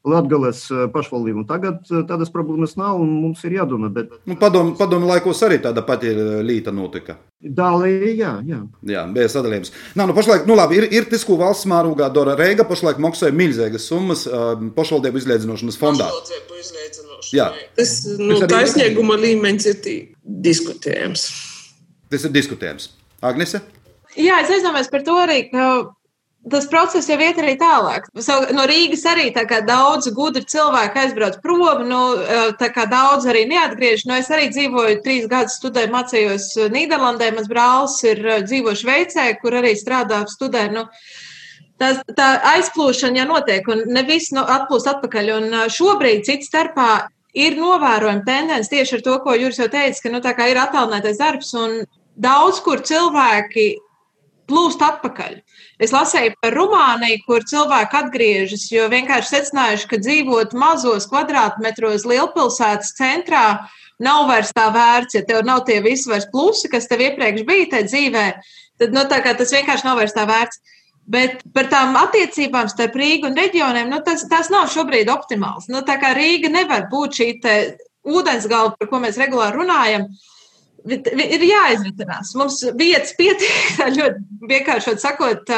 Latgales pašvaldību. Tagad tādas problēmas nav un mums ir jādomā. Bet... Nu, padomu, padomu laikos arī tāda pati līta notika. Dālī, jā, jā. Jā, bija sadalījums. Nā, nu, pašlaik, nu labi, ir, ir tas, ko valsts mārūgā dara Reiga, pašlaik maksāja milzīgas summas pašvaldību izliedzinošanas fondā. Pašvaldību izliedzinošana. Jā. Tas, nu, taisnīguma līmenis ir diskutējams. Tas ir diskutējams. Agnese? Jā, es aizdomājos par to arī, ka tas process jau iet arī tālāk. No Rīgas arī daudz gudri cilvēki aizbrauc prom, nu, daudz arī neatgriežas. Nu, es arī dzīvoju trīs gadus, studēju, mācījos Nīderlandē. Mans brālis ir dzīvo Šveicē, kur arī strādā, studē. Nu, Tā, tā aizplūšana jau notiek, un ne viss nu, atplūst atpakaļ. Un šobrīd, cits starpā, ir novērojama tendence tieši ar to, ko Juris jau teica, ka nu, ir attālinātais darbs, un daudz kur cilvēki plūst atpakaļ. Es lasīju par Rumāniju, kur cilvēki atgriežas, jo vienkārši secinājuši, ka dzīvot mazos kvadrātmetros lielpilsētas centrā nav vairs tā vērts, ja tev nav tie visi vairs plusi, kas tev iepriekš bija tajā dzīvē, tad nu, tas vienkārši nav vairs tā vērts. Bet par tām attiecībām starp Rīgu un reģioniem, nu, tas, tas nav šobrīd optimāls. Nu, tā kā Rīga nevar būt šī ūdensgalva, par ko mēs regulāri runājam, uh, ir jāizritinās. Mums vietas pietiek, <laughs> ļoti vienkārši sakot,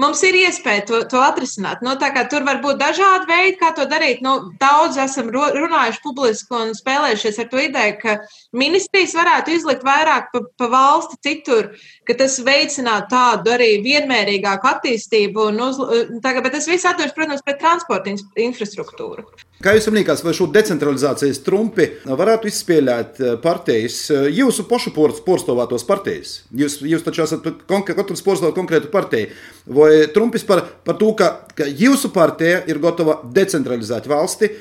mums ir iespēja to, to atrisināt. Nu, tur var būt dažādi veidi, kā to darīt. Nu, daudz esam runājuši publiski un spēlējušies ar to ideju, ka ministrijas varētu izlikt vairāk pa, pa valsti citur, ka tas veicinātu tādu arī vienmērīgāku attīstību. Uz, tagad, bet tas viss atduras, protams, pret transporta infrastruktūru. Kā jums liekas, vai šo decentralizācijas trumpi varētu izspēlēt partijas, jūsu pašu porcelātos partijas? Jūs, jūs taču esat katrs porcelāts konkrētu partiju. Vai trumpis par, par to, ka, ka jūsu partija ir gatava decentralizēt valsti,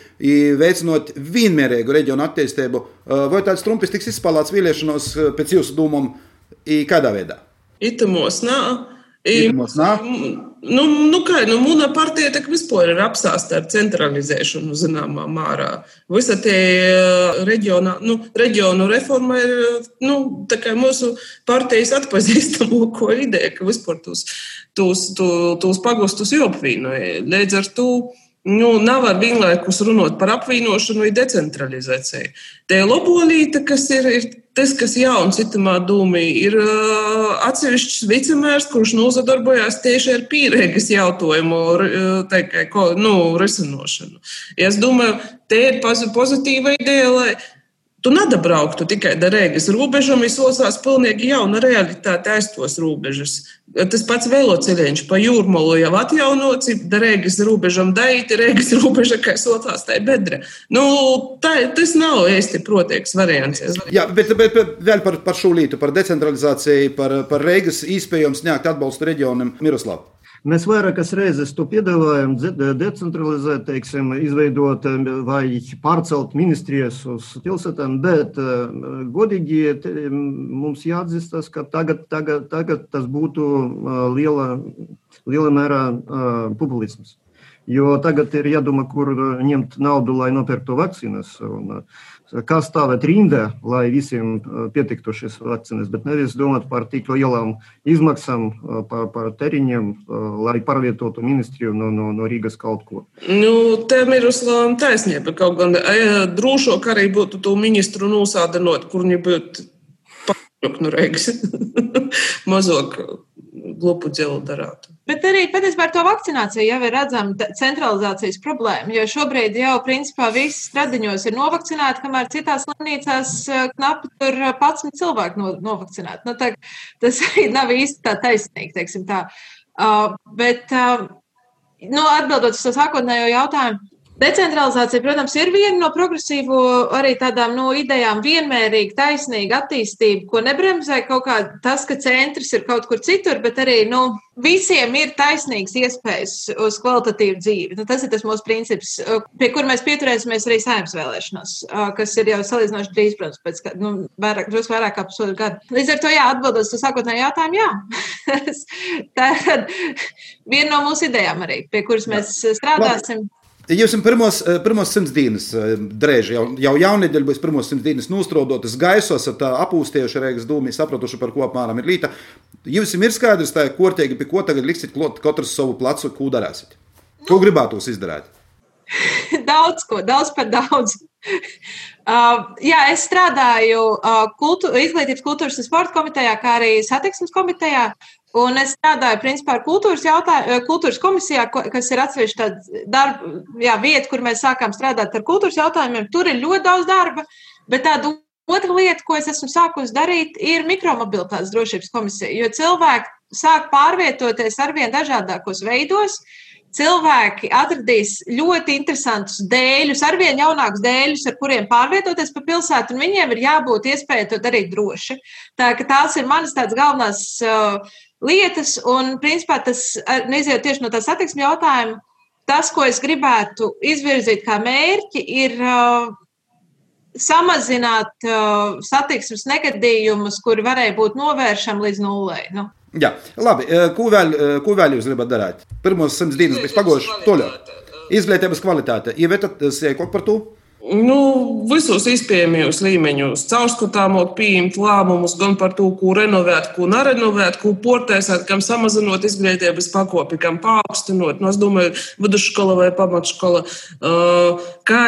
veicinot vienmērīgu reģionu attīstību, vai tāds trumpis tiks izspēlēts vēlēšanos pēc jūsu domām, kādā veidā? Itamos nav. Itimos nav. Nu, nu kā, nu, mūna partija tak vispār ir apsāsta ar centralizēšanu zināmā mārā. Visa tie eh, reģiona, nu, reģionu reforma ir nu, mūsu partijas atpazīstamāko <laughs> ideja, ka vispār tos, tos, tos, tos pagustus jāapvienoja. Līdz ar to nu, nevar vienlaikus runāt par apvienošanu vai decentralizāciju. Te lobolīte, kas ir, ir tas, kas jauns itamā dūmī, ir uh, atsevišķs vicemērs, kurš nozadarbojās tieši ar pīrēgas jautājumu ko, nu, risinošanu. Ja es domāju, te ir pozitīva ideja, lai Tu nedabrauktu tikai ar Rīgas robežām, izsosās pilnīgi jauna realitāte aiz tos robežas. Tas pats veloceļš pa jūrmolu jau atjaunots, ar Rīgas robežām daīti, Rīgas robeža, kā sotās tai bedre. Nu, tā, tas nav īsti protieks variants. Jā, bet, bet, bet vēl par, par šo lītu, par decentralizāciju, par, par Rīgas īspējams sniegt atbalstu reģionam Miroslavu. Mēs vairākas reizes to piedāvājam, decentralizēt, teiksim, izveidot vai pārcelt ministrijas uz pilsētām, bet godīgi mums jāatzīstas, ka tagad, tagad, tagad tas būtu liela, liela mērā populisms. Jo tagad ir jādomā, kur ņemt naudu, lai nopirktu vakcīnas. Un, kā stāvēt rindā, lai visiem pietiktu šis vakcīnas, bet nevis domāt par tik lielām izmaksām, par, par teriņiem, lai pārvietotu ministriju no, no, no Rīgas kaut ko. Nu, te Miroslavam taisnība, kaut gan drošāk arī būtu to ministru nosādinot, kur viņi būtu pakļūt no Rīgas. <laughs> Mazāk glupu dzilu darātu. Bet arī patiesībā ar to vakcināciju jau ir redzama centralizācijas problēma, jo šobrīd jau principā visi stradiņos ir novakcinēti, kamēr citās slimnīcās eh, knapi tur 11 eh, cilvēki no, novakcinēti. Nu, tā, tas <laughs> arī nav īsti tā taisnīgi, teiksim tā. Uh, bet, uh, nu, atbildot uz to sākotnējo jautājumu, Decentralizācija, protams, ir viena no progresīvo arī tādām no idejām, vienmērīga, taisnīga attīstība, ko nebremzē kaut kā tas, ka centrs ir kaut kur citur, bet arī nu, visiem ir taisnīgs iespējas uz kvalitatīvu dzīvi. Nu, tas ir tas mūsu princips, pie kur mēs pieturēsimies arī saimnes vēlēšanās, kas ir jau salīdzinoši drīz, protams, pēc nu, vairāk, vairāk kā pusotru gadu. Līdz ar to, jā, atbildot uz sākotnēju jautājumu, jā. <laughs> tā ir viena no mūsu idejām arī, pie kuras mēs strādāsim. Labi. Esat pirmos, eh, pirmos simts dienas eh, drēži, jau, jau jaunedēļ būs pirmos simts dienas nostrodotas gaisos, apūstiejuši Reigas dūmi, sapratuši, par ko apmēram ir līta. Jums ir skaidrs, tā, kortīgi, pie ko tagad liksiet klot katrs savu placu, ko darēsiet? Ko gribētu izdarīt? <laughs> daudz ko, daudz par daudz. <laughs> Uh, jā, es strādāju uh, kultu, izglītības, kultūras un sporta komitejā, kā arī satiksmes komitejā. Un es strādāju principā ar kultūras, jautāju, kultūras komisijā, kas ir atsevišķa darba, jā, vieta, kur mēs sākām strādāt ar kultūras jautājumiem. Tur ir ļoti daudz darba, bet tāda otra lieta, ko es esmu sākusi darīt, ir mikromobilitātes drošības komisija. Jo cilvēki sāk pārvietoties arvien dažādākos veidos. Cilvēki atradīs ļoti interesantus dēļus, arvien jaunākus dēļus, ar kuriem pārvietoties pa pilsētu, un viņiem ir jābūt iespējai to darīt droši. Tā, tās ir manas tādas galvenās uh, lietas, un principā tas neizjūt tieši no tā satiksmes jautājuma. Tas, ko es gribētu izvirzīt kā mērķi, ir uh, samazināt uh, satiksmes negadījumus, kuri varēja būt novēršami līdz nulē. Nu. Jā, labi. Ko vēl, ko vēl jūs gribat darīt? Pirmos simts dienas bija pagojušas. Toļāk. Izglītības kvalitāte. Ievietat sēkot par to? Nu, visos iespējamajos līmeņos caurskatāmot, pieņemt lēmumus gan par to, ko renovēt, ko nerenovēt, ko portēsēt, kam samazinot izglītības pakopi, kam paaugstinot. Nu, es domāju, vidusskola vai pamatskola. Uh, kā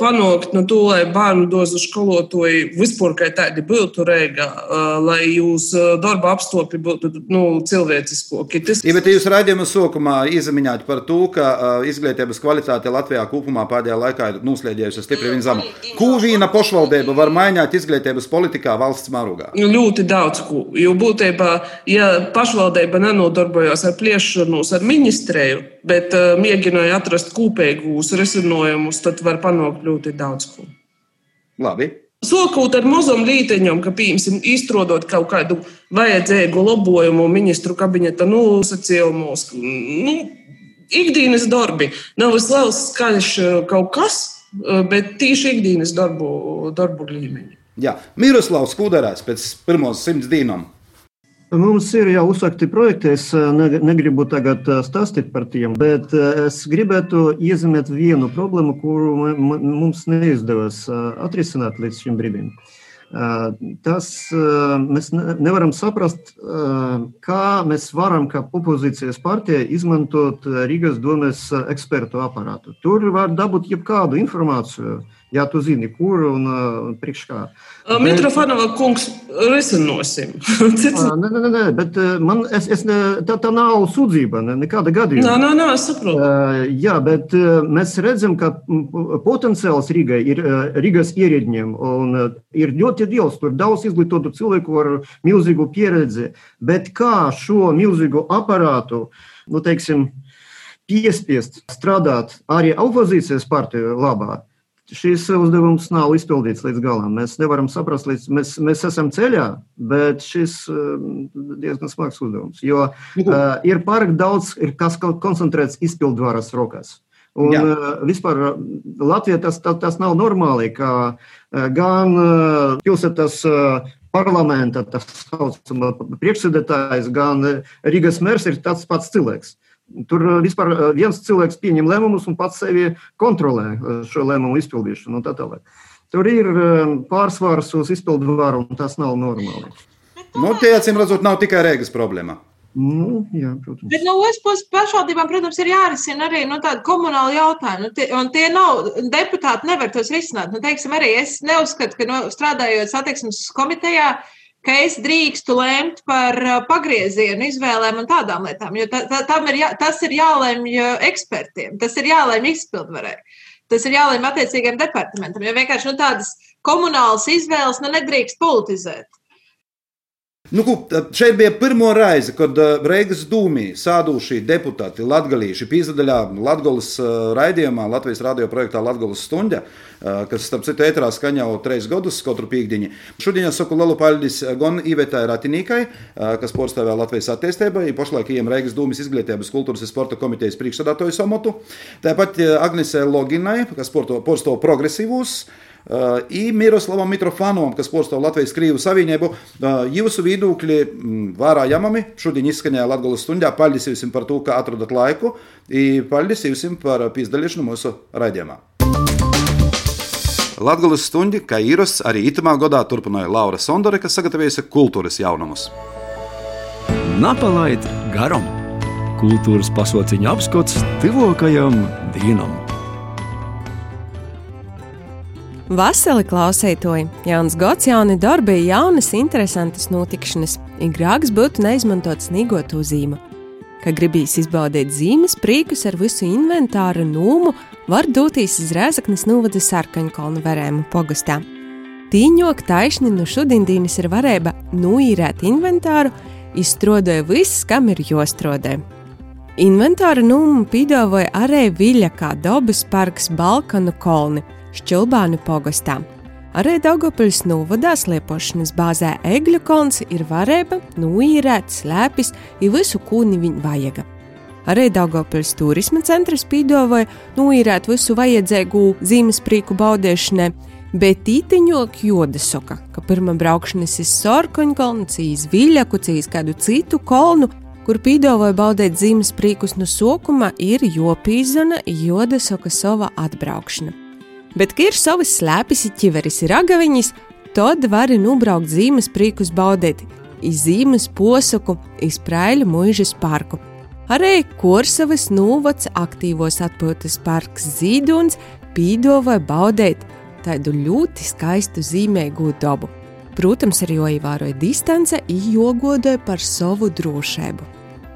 panākt no to, lai bērnu dozu skolotāji vispār kā tādi būtu reigā, lai jūs darba apstākļi būtu nu, cilvēciskoki. Tas... Ja, bet jūs raidījuma sākumā izmiņāt par to, ka izglītības kvalitāte Latvijā kopumā pēdējā laikā ir noslēdzījusi stipri viņa zemu. Ko viena pašvaldība var mainīt izglītības politikā valsts mērogā? Nu, ļoti daudz ko. Jo būtībā, ja pašvaldība nenodarbojas ar pliešanos ar ministrēju, bet uh, mēģināja atrast kopīgus risinājumus, tad var panākt ļoti daudz ko. Labi. Sokot ar mazam līteņam, ka, piemēram, izstrādāt kaut kādu vajadzīgu labojumu ministru kabineta nosacījumos, nu, ikdienas darbi. Nav liels skaļš kaut kas, bet tieši ikdienas darbu, darbu līmeņi. Jā, Miroslavs Kudarēs pēc pirmos simts dienām Mums ir jau uzsākti projekti. Es negribu tagad stāstīt par tiem, bet es gribētu iezīmēt vienu problēmu, kuru mums neizdevās atrisināt līdz šim brīdim. Tas mēs nevaram saprast, kā mēs varam, kā opozīcijas partija, izmantot Rīgas domes ekspertu aparātu. Tur var dabūt jebkādu informāciju, ja tu zini, kur un uh, priekš kā. Mitrofanova kungs, risinosim. <laughs> nē, nē, nē, bet man, es, es ne, tā, tā nav sūdzība, ne, nekāda gadījuma. Nē, nē, nē, es saprotu. Uh, jā, bet uh, mēs redzam, ka potenciāls Rīgai ir uh, Rīgas ierēdņiem, un uh, ir ļoti liels, tur daudz izglītotu cilvēku ar milzīgu pieredzi, bet kā šo milzīgu aparātu, nu, teiksim, piespiest strādāt arī opozīcijas partiju labā, šis uzdevums nav izpildīts līdz galam. Mēs nevaram saprast, līdz mēs, mēs esam ceļā, bet šis ir diezgan smags uzdevums. Jo uh, ir pārāk daudz, ir kas koncentrēts izpildvaras rokās. Un Jā. uh, vispār Latvijā tas, tas, tas nav normāli, ka gan pilsētas parlamenta priekšsēdētājs, gan Rīgas mērs ir tāds pats cilvēks. Tur eh, vispār eh, viens cilvēks pieņem lēmumus un pats sevi kontrolē eh, šo lēmumu izpildīšanu. Tā tālāk. Tur ir pārsvars uz izpildu varu, un tas nav normāli. Nu, tie acīm redzot, nav tikai Rīgas problēma. Nu, jā, protams. Bet no otras puses, pašvaldībām, protams, ir jārisina arī nu, tādi komunāli jautājumi. Nu, tie, un tie nav, deputāti nevar tos risināt. Nu, teiksim, arī es neuzskatu, ka no, strādājot satiksmes komitejā, uh, ka es drīkstu lemt par uh, pagriezienu izvēlēm un tādām lietām. Jo ta, ta, ir jā, tas ir jālemj uh, ekspertiem, tas ir jālemj izpildvarē. Tas ir jālemj attiecīgiem departamentam, jo vienkārši nu, tādas komunālas izvēles nu, nedrīkst politizēt. Nu, šeit bija pirmo reize, kad Reigas dūmī sādūšie deputāti latgalīši pīzadaļā Latgolas raidījumā, Latvijas radio projektā Latgolas stunda, kas, starp citu, ētrā skaņā jau treis gadus, katru pīkdiņu. Šodien es saku lielu paļģis gan Ivetai Ratinīkai, kas porcelānā Latvijas attīstībai, pašlaik ejam Reigas dūmis izglītības kultūras un sporta komitejas priekšsādātoju samotu. Tāpat Agnesē Loginai, kas porsto progresīvus i Miroslavam Mitrofanovam, kas pārstāv Latvijas Krievu Savienību. Jūsu viedokļi vērā jamami. Šodien izskanēja Latvijas stundā. Paldies jums par to, ka atradat laiku. Paldies jums par pīzdalīšanu mūsu raidījumā. Latvijas stundi, kā īras, arī itamā gadā turpināja Laura Sondore, kas sagatavojusi kultūras jaunumus. Napalaid garam! kultūras pasauciņa apskats tuvākajam dienam. Vasarī klausētoji, jauns gads, jauni darbi, jaunas, interesantas notikšanas. Igrāks būtu neizmantot snigotu zīmu. Kad gribīs izbaudīt zīmes priekus ar visu inventāru nūmu, var doties uz Rēzaknes novada sarkaņkalnu verēmu pogastā. Tīņok taisni no šodienas ir varēja nuīrēt inventāru, izstrādāja viss, kam ir jostrodē. Inventāra nūmu piedāvāja arī Viļa kā dabas parks Balkanu kolni – Šķilbānu pogastā. Arī Daugopils novadā sliepošanas bāzē Egļu kolns ir varēba, nuīrēt, slēpis, ja visu kūni viņa vajaga. Arī Daugopils turisma centrs pīdavoja nuīrēt visu vajadzīgu zīmes prīku baudēšanai, bet īteņok joda soka, ka pirmā braukšanas iz Sorkoņkolnu, cīs Viļaku, cīs kādu citu kolnu, kur pīdavoja baudēt zīmes prīkus no sokuma, ir jopīzana joda soka sava atbraukšana bet, ka ir savas slēpes, ķiveris ir agaviņas, tad vari nubraukt zīmes prīkus baudēt, iz zīmes posaku, iz prēļu mūžas parku. Arī Korsavas nūvats aktīvos atpūtas parks Zīduns pīdova baudēt tādu ļoti skaistu zīmēgu dabu. Protams, arī jāievēroja distance, jogodoja par savu drošību.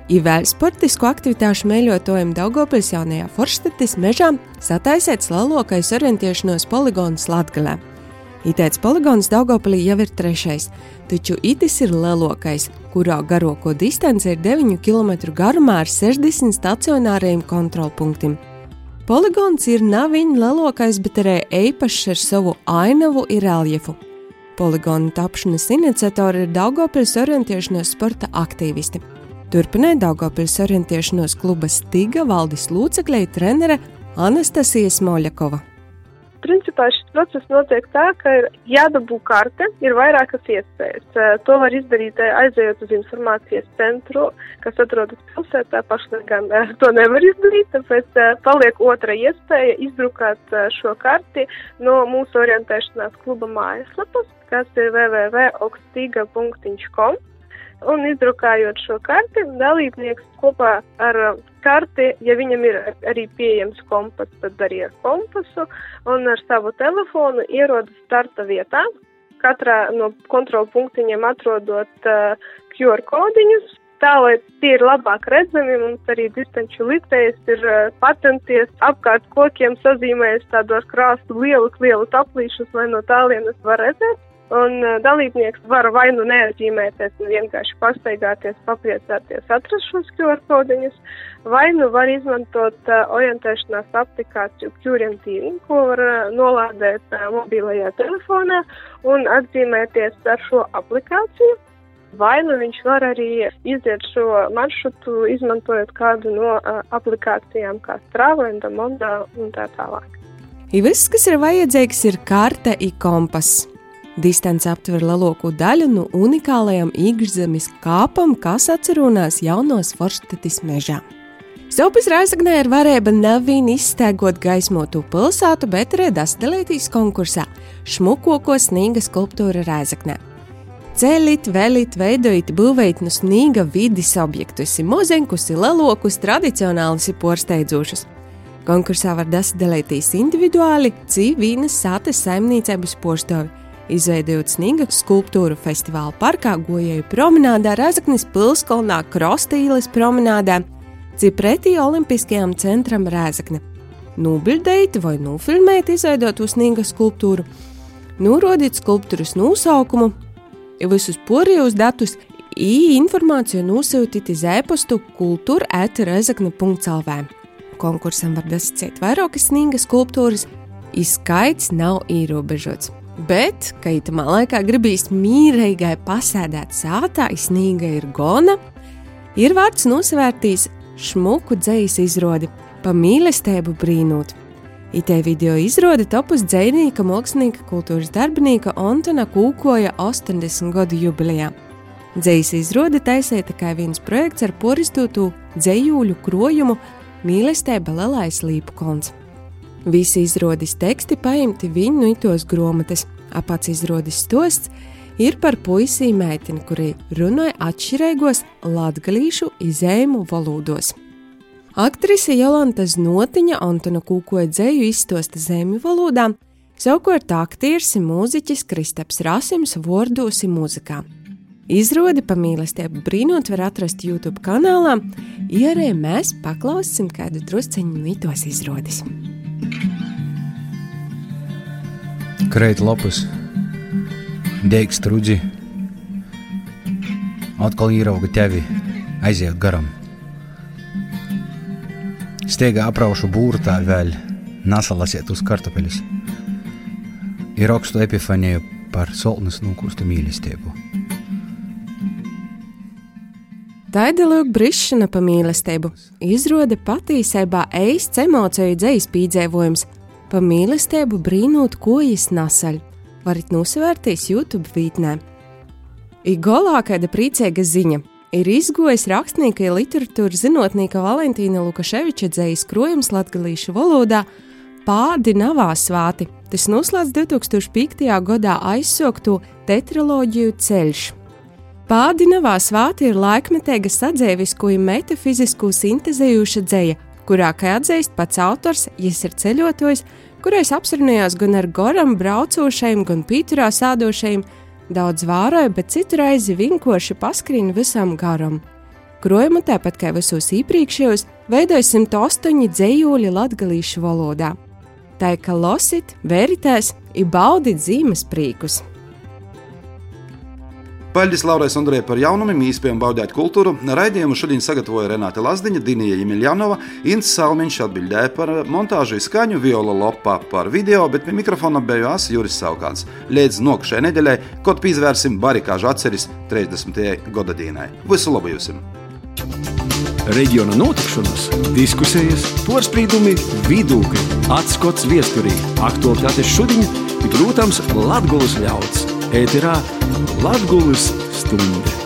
Vēl sportisku aktivitāšu mēļotojam Daugopils jaunajā Forštatis mežā sataisēts lielākais orientēšanos poligons Latgalē. Itēts poligons Daugopilī jau ir trešais, taču itis ir lielākais, kurā garāko distance ir 9 km garumā ar 60 stacionāriem kontrolpunktiem. Poligons ir nav viņa lielākais, bet arī īpašs ar savu ainavu ir reljefu. Poligona tapšanas iniciatori ir Daugopils orientēšanās sporta aktīvisti. Turpināja Daugopils orientēšanos kluba Stiga valdes locekļei trenere Anastasija Smoļakova. Principā šis process notiek tā, ka ir jādabū karte, ir vairākas iespējas. Eh, to var izdarīt eh, aizejot uz informācijas centru, kas atrodas pilsētā. Pašlaik gan eh, to nevar izdarīt, tāpēc paliek otra iespēja izdrukāt šo karti no mūsu orientēšanās kluba mājaslapas, kas ir www.okstiga.com un izdrukājot šo karti, dalībnieks kopā ar uh, karti, ja viņam ir arī pieejams kompass, tad arī ar kompasu un ar savu telefonu ierodas starta vietā. Katrā no kontrolu punktiņiem atrodot uh, QR kodiņus, tā, lai tie ir labāk redzami, mums arī distanču litējas ir uh, patenties apkārt kokiem sazīmējas tādos krāstu lielus, lielus aplīšus, lai no tālienes var redzēt. Un uh, dalībnieks var vai nu neatzīmēties, nu vienkārši pastaigāties, papriecāties, atrast šos QR kodiņus, vai nu var izmantot uh, orientēšanās aplikāciju QRMTV, ko var uh, nolādēt uh, mobilajā telefonā un atzīmēties ar šo aplikāciju. Vai nu viņš var arī iziet šo maršrutu, izmantojot kādu no uh, aplikācijām, kā Strava, Endamonda un tā tālāk. I viss, kas ir vajadzīgs, ir karte un kompass. Distance aptver lielāko daļu no unikālajam īkšzemes kāpam, kas atcerunās jaunos Forstetis mežā. Sopis Raisagnē ir varēja nevien izstēgot gaismotu pilsētu, bet arī dasdalītīs konkursā šmukoko sniega skulptūra Raisagnē. Ceļīt, vēlīt, veidojot, būvēt no sniega vidas objektus, mozenkus, lelokus, tradicionālus un porsteidzošus. Konkursā var dasdalīties individuāli, cīvīnas sātes saimniecības poštovi izveidojot sniega skulptūru festivāla parkā, gojēju promenādā, Razaknis pilskolnā, Krostīles promenādā, cipretī Olimpiskajam centram Rēzakne. Nubildēt vai nofilmēt izveidotu sniega skulptūru, norodiet skulptūras nosaukumu, visus porijos datus, i informāciju nosūtīt iz e-pastu kultūra eterezakne.lv. Konkursam var dasacēt vairākas sniega skulptūras, izskaits nav ierobežots. Bet, ka itamā laikā gribīs mīrīgai pasēdēt sātā, snīga ir gona, ir vārds nosvērtīs šmuku dzējas izrodi, pa mīlestību brīnūt. Itē video izrāde topus dzēnieka, mākslinieka, kultūras darbinieka Antona Kūkoja 80 gadu jubilejā. Dzējas izrāde taisīta kā viens projekts ar poristotu dzējūļu krojumu Mīlestība Lelais Līpu konts. Visi izrādes teksti paimti viņu itos grāmatas, apats izrādes stosts, ir par puisī meiteni, kuri runāja atšķirīgos latgalīšu izējumu valodos. Aktrise Jolanta Znotiņa Antona Kūkoja dzēju izstosta zemju valodā, savukārt aktieris un mūziķis Kristaps Rasims vordosi mūzikā. Izrādi pa mīlestību brīnot var atrast YouTube kanālā, ierē mēs paklausīsim kādu drusceņu no tos izrādes. Kreit lapus, deigs trudzi, atkal ierauga tevi, aiziet garam. Steigā apraušu būrtā vēl, nesalasiet uz kartupeļus. Ir augstu epifaniju par solnes nokūstu mīlestību. Taidalūk brišana pa mīlestību izrāda patīsībā eists emociju dzējas pīdzēvojums, pa mīlestību brīnot kojas nasaļ, varat nosvērtīs YouTube vītnē. Igolā kāda priecīga ziņa ir izgojis rakstnieka literatūras zinātnieka Valentīna Lukaševiča dzējas krojums latgalīšu valodā Pārdi navā svāti. Tas noslēdz 2005. gadā aizsokto tetraloģiju ceļš. Pādinavā svāti ir laikmetīga sadzēvisku un metafizisku sintezējuša dzēja, kurā, kā atzīst pats autors, jis ir ceļotājs, kurais apsarunājās gan ar goram braucošajiem, gan pīturā sādošajiem, daudz vāroja, bet citu reizi vinkoši paskrīna visam garam. Krojumu tāpat kā visos iepriekšējos, veidoja 108 dzējoļi latgalīšu valodā. Tā kā losit, veritēs, ir baudīt zīmes prīkus. Paldies Laurai Sondrē par jaunumiem, īspējām baudīt kultūru. Raidījumu šodien sagatavoja Renāte Lazdiņa, Dinija Jemiljanova, Inns Salmiņš atbildēja par montāžu skaņu Viola Lopā par video, bet pie mikrofona bijās Juris Saukāns. Līdz nokšai nedēļai, kaut pīzvērsim barikāžu atceris 30. gadadīnai. Visu labu jums! Reģiona notikšanas, diskusijas, porcelāna, vidūkļi, atskats viesturī, aktuālitātes šodien, protams, Latvijas ļauds ēterā Latvijas stunde.